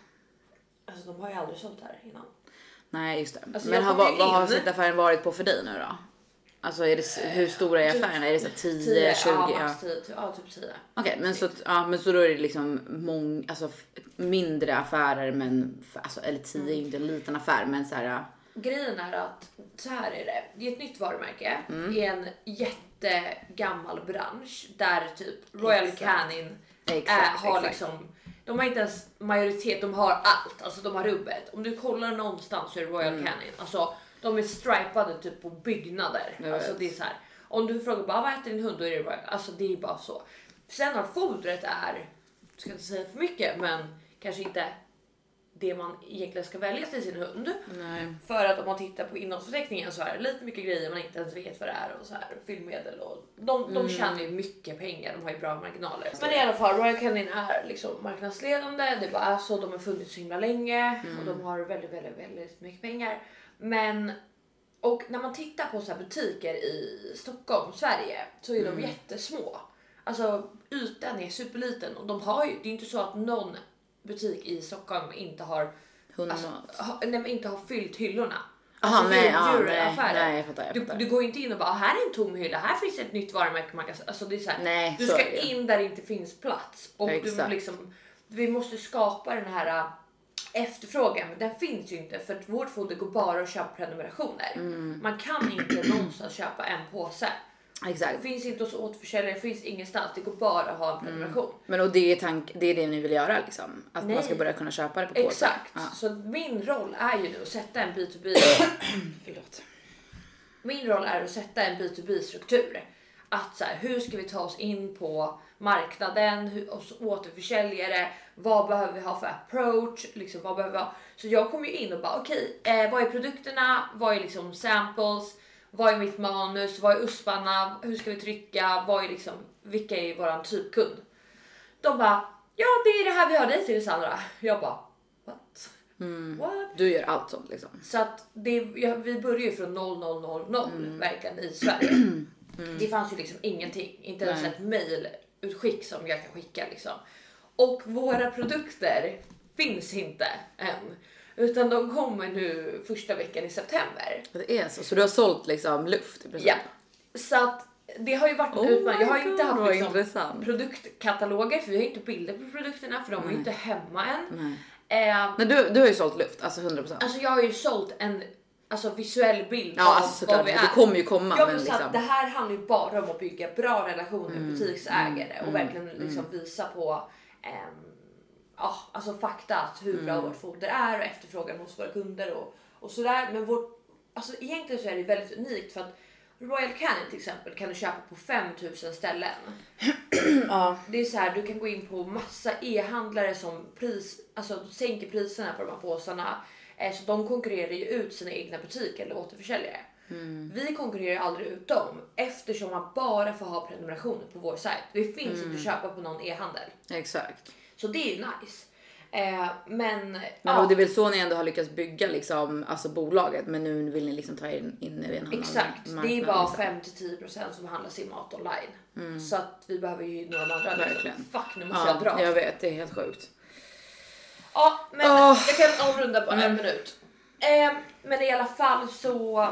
Speaker 2: Alltså de har ju aldrig sålt här innan.
Speaker 1: Nej just det.
Speaker 2: Alltså,
Speaker 1: Men har, vad, har snittaffären varit på för dig nu då? Alltså är det, hur stora är
Speaker 2: Typ
Speaker 1: affärerna? Är det så här 10, 20?
Speaker 2: Ja,
Speaker 1: Ja.
Speaker 2: max 10. Ja, typ 10.
Speaker 1: Okej, men så, att- ja, men så då är det liksom mång, alltså, mindre affärer, men alltså, eller 10 är ju inte en liten affär, men så här.
Speaker 2: Grejen är att så här är det. Det är ett nytt varumärke
Speaker 1: Mm.
Speaker 2: i en jättegammal bransch där typ Royal
Speaker 1: Exakt.
Speaker 2: Canin
Speaker 1: Exakt,
Speaker 2: är, har
Speaker 1: exakt.
Speaker 2: liksom de har inte ens majoritet, de har allt. Alltså de har rubbet. Om du kollar någonstans så är det Royal Canin. Alltså de är stripade typ på byggnader.
Speaker 1: Jag
Speaker 2: Alltså
Speaker 1: vet.
Speaker 2: det är så här. Om du frågar bara vad äter din hund då är det Royal. Alltså det är bara så. Sen har fodret är, jag ska inte säga för mycket men kanske inte det man egentligen ska välja till sin hund.
Speaker 1: Nej.
Speaker 2: För att om man tittar på innehållsförteckningen så är det lite mycket grejer man inte ens vet vad det är och så här fyllmedel och de, de tjänar ju mycket pengar. De har ju bra marginaler. Men i alla fall Royal Canin är liksom marknadsledande. Det bara är så. De har funnits så himla länge och de har väldigt, väldigt, väldigt mycket pengar. Men och när man tittar på så här butiker i Stockholm, Sverige så är de jättesmå. Alltså ytan är superliten och de har ju. Det är inte så att någon butik i Stockholm inte har. Alltså, ha, nej, inte har fyllt hyllorna.
Speaker 1: Aha,
Speaker 2: Alltså,
Speaker 1: nej, ja, nej, nej, jag fattar, jag
Speaker 2: Du,
Speaker 1: fattar.
Speaker 2: du går ju inte in och bara här är en tom hylla, här finns ett nytt varumärke man kan alltså det är så här,
Speaker 1: Nej,
Speaker 2: Du
Speaker 1: så
Speaker 2: ska
Speaker 1: ju.
Speaker 2: in där det inte finns plats och du liksom, vi måste skapa den här efterfrågan, men den finns ju inte för att vårt foder går bara att köpa prenumerationer.
Speaker 1: Mm.
Speaker 2: Man kan inte någonstans köpa en påse. Det
Speaker 1: Exakt.
Speaker 2: finns inte hos återförsäljare, det finns ingenstans. Det går bara att ha en prenumeration.
Speaker 1: Men och det är, tank, det är det ni vill göra liksom? Att
Speaker 2: Nej.
Speaker 1: man ska börja kunna köpa det på påse?
Speaker 2: Exakt.
Speaker 1: Ja.
Speaker 2: Så min roll är ju nu att sätta en B2B
Speaker 1: Förlåt.
Speaker 2: Min roll är att sätta en B2B-struktur. Att så här, hur ska vi ta oss in på marknaden hur, så återförsäljare? Vad behöver vi ha för approach? Liksom, vad behöver vi ha? Så jag kom ju in och bara okej, eh, vad är produkterna? Vad är liksom samples? Vad är mitt manus? Vad är usparna? Hur ska vi trycka? Vad är liksom, vilka är våran typkund? De bara, ja det är det här vi har dig till Sandra. Jag bara, what? What?
Speaker 1: Du gör allt sånt liksom?
Speaker 2: Så att det, ja, vi börjar ju från 0000 verkligen i Sverige. Det fanns ju liksom ingenting, inte ens
Speaker 1: Nej.
Speaker 2: ett mailutskick som jag kan skicka liksom. Och våra produkter finns inte än, utan de kommer nu första veckan i september.
Speaker 1: Det är så. Så du har sålt liksom luft i princip?
Speaker 2: Ja, så att det har ju varit en
Speaker 1: Oh
Speaker 2: utmaning. Jag har
Speaker 1: my
Speaker 2: inte
Speaker 1: God,
Speaker 2: haft liksom produktkataloger för vi har inte bilder på produkterna för de är ju inte hemma än. Eh,
Speaker 1: Men du, du har ju sålt luft, alltså 100%.
Speaker 2: alltså jag har ju sålt en alltså, visuell bild
Speaker 1: Ja,
Speaker 2: av
Speaker 1: alltså
Speaker 2: vad vi
Speaker 1: det
Speaker 2: är.
Speaker 1: kommer ju komma,
Speaker 2: Ja,
Speaker 1: men
Speaker 2: så att
Speaker 1: liksom.
Speaker 2: det här handlar ju bara om att bygga bra relationer
Speaker 1: Mm,
Speaker 2: med butiksägare och verkligen liksom visa på ehm, ja, alltså fakta att hur
Speaker 1: Mm.
Speaker 2: bra vårt foder är och efterfrågan hos våra kunder och, och sådär. Men vårt, alltså egentligen så är det väldigt unikt för att Royal Canin till exempel kan du köpa på 5000 ställen.
Speaker 1: Ja.
Speaker 2: Det är så här, du kan gå in på massa e-handlare som pris, alltså sänker priserna på de här påsarna. Eh, Så de konkurrerar ju ut sina egna butiker eller återförsäljare. Vi konkurrerar aldrig ut dem eftersom man bara får ha prenumerationer på vår sajt. Det finns inte att köpa på någon e-handel.
Speaker 1: Exakt.
Speaker 2: Så det är ju nice. Eh, men
Speaker 1: Men
Speaker 2: ja,
Speaker 1: det är väl så ni ändå har lyckats bygga liksom, alltså bolaget men nu vill ni liksom ta in, in i en annan
Speaker 2: exakt. Det är bara
Speaker 1: liksom.
Speaker 2: 5 till 10% som handlar sin mat online. Så att vi behöver ju några andra. liksom.
Speaker 1: Verkligen.
Speaker 2: Fuck nu måste jag dra.
Speaker 1: Ja, jag vet, det är helt sjukt.
Speaker 2: Ja, men
Speaker 1: Åh.
Speaker 2: jag kan avrunda på en minut. Eh, men i alla fall så...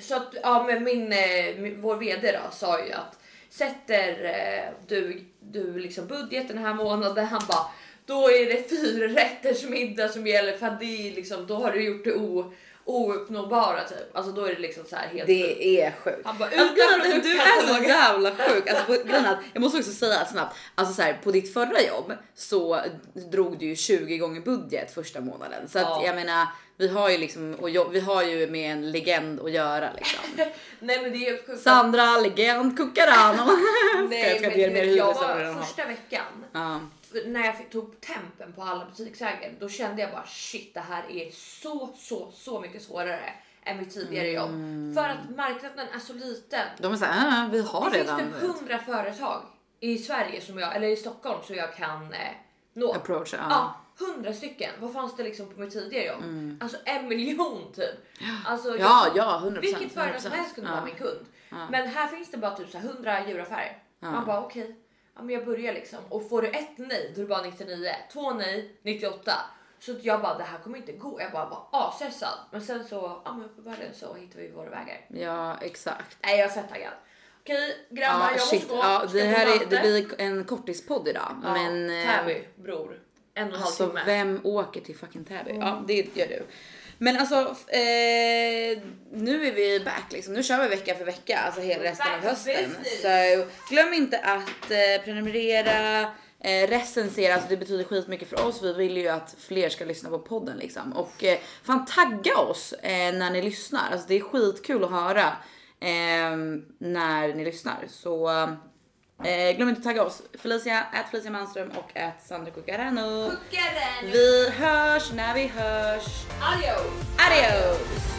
Speaker 2: Så att, ja, men min, eh, min, vår VD då sa ju att sätter eh, du, du liksom budget den här månaden, han bara då är det fyra rätters middag som gäller för att det är liksom, då har du gjort det o, ouppnåbara typ. Alltså då är det liksom så här helt sjukt.
Speaker 1: Det är sjukt.
Speaker 2: Han bara,
Speaker 1: Alltså,
Speaker 2: utan
Speaker 1: grejen du är så jävla sjuk. Alltså, på, att, jag måste också säga snabbt, alltså så här, på ditt förra jobb så drog du ju 20 gånger budget första månaden. Så att
Speaker 2: Ja.
Speaker 1: jag menar, vi har ju liksom, och jobb, vi har ju med en legend att göra liksom.
Speaker 2: Nej men det är sjukt.
Speaker 1: Sandra, legend, Cucarano.
Speaker 2: Nej,
Speaker 1: jag ska
Speaker 2: men
Speaker 1: mer
Speaker 2: jag var första veckan
Speaker 1: Ja.
Speaker 2: För när jag tog tempen på alla butiksägare, då kände jag bara shit, det här är så, så, så mycket svårare än mitt tidigare jobb. För att marknaden är så liten.
Speaker 1: De är såhär, äh, vi har
Speaker 2: det
Speaker 1: redan
Speaker 2: finns det hundra företag i Sverige som jag, eller i Stockholm som jag kan eh, nå.
Speaker 1: approach. Ja.
Speaker 2: Ja, hundra stycken. Vad fanns det liksom på mitt tidigare jobb? Alltså en miljon typ. Alltså,
Speaker 1: Mm. Ja,
Speaker 2: jag-
Speaker 1: ja, 100%.
Speaker 2: Vilket företag som
Speaker 1: 100%.
Speaker 2: helst kunde
Speaker 1: Ja.
Speaker 2: vara min kund. Men här finns det bara typ så här 100 djuraffärer. Man bara okej, ja, men jag börjar liksom. Och får du ett nej då är det bara 99. Två nej, 98. Så jag bara det här kommer inte gå. Jag bara var asstressad. Men sen så, ja men uppenbarligen så hittar vi våra vägar.
Speaker 1: ja, exakt.
Speaker 2: Nej jag är fett taggad. Okej grabbar
Speaker 1: Ja,
Speaker 2: jag
Speaker 1: shit.
Speaker 2: måste gå.
Speaker 1: Ja, det här är, det blir en kortispodd idag.
Speaker 2: ja,
Speaker 1: men eh,
Speaker 2: Täby bror. En och en halv
Speaker 1: Alltså
Speaker 2: timme.
Speaker 1: vem åker till fucking Täby?
Speaker 2: Mm.
Speaker 1: Ja det gör du. Men alltså eh, nu är vi back liksom. Nu kör vi vecka för vecka, alltså hela resten
Speaker 2: Back
Speaker 1: av hösten.
Speaker 2: business.
Speaker 1: Så glöm inte att eh, prenumerera, eh, recensera, alltså det betyder skitmycket för oss. Vi vill ju att fler ska lyssna på podden liksom. Och eh, fan tagga oss eh, när ni lyssnar. Alltså det är skitkul att höra eh, när ni lyssnar. Så eh, glöm inte att tagga oss. Felicia, at Felicia Manström och at Sandra Cucarano.
Speaker 2: Kuckaren!
Speaker 1: Vi hörs när vi hörs.
Speaker 2: Adios!
Speaker 1: Adios!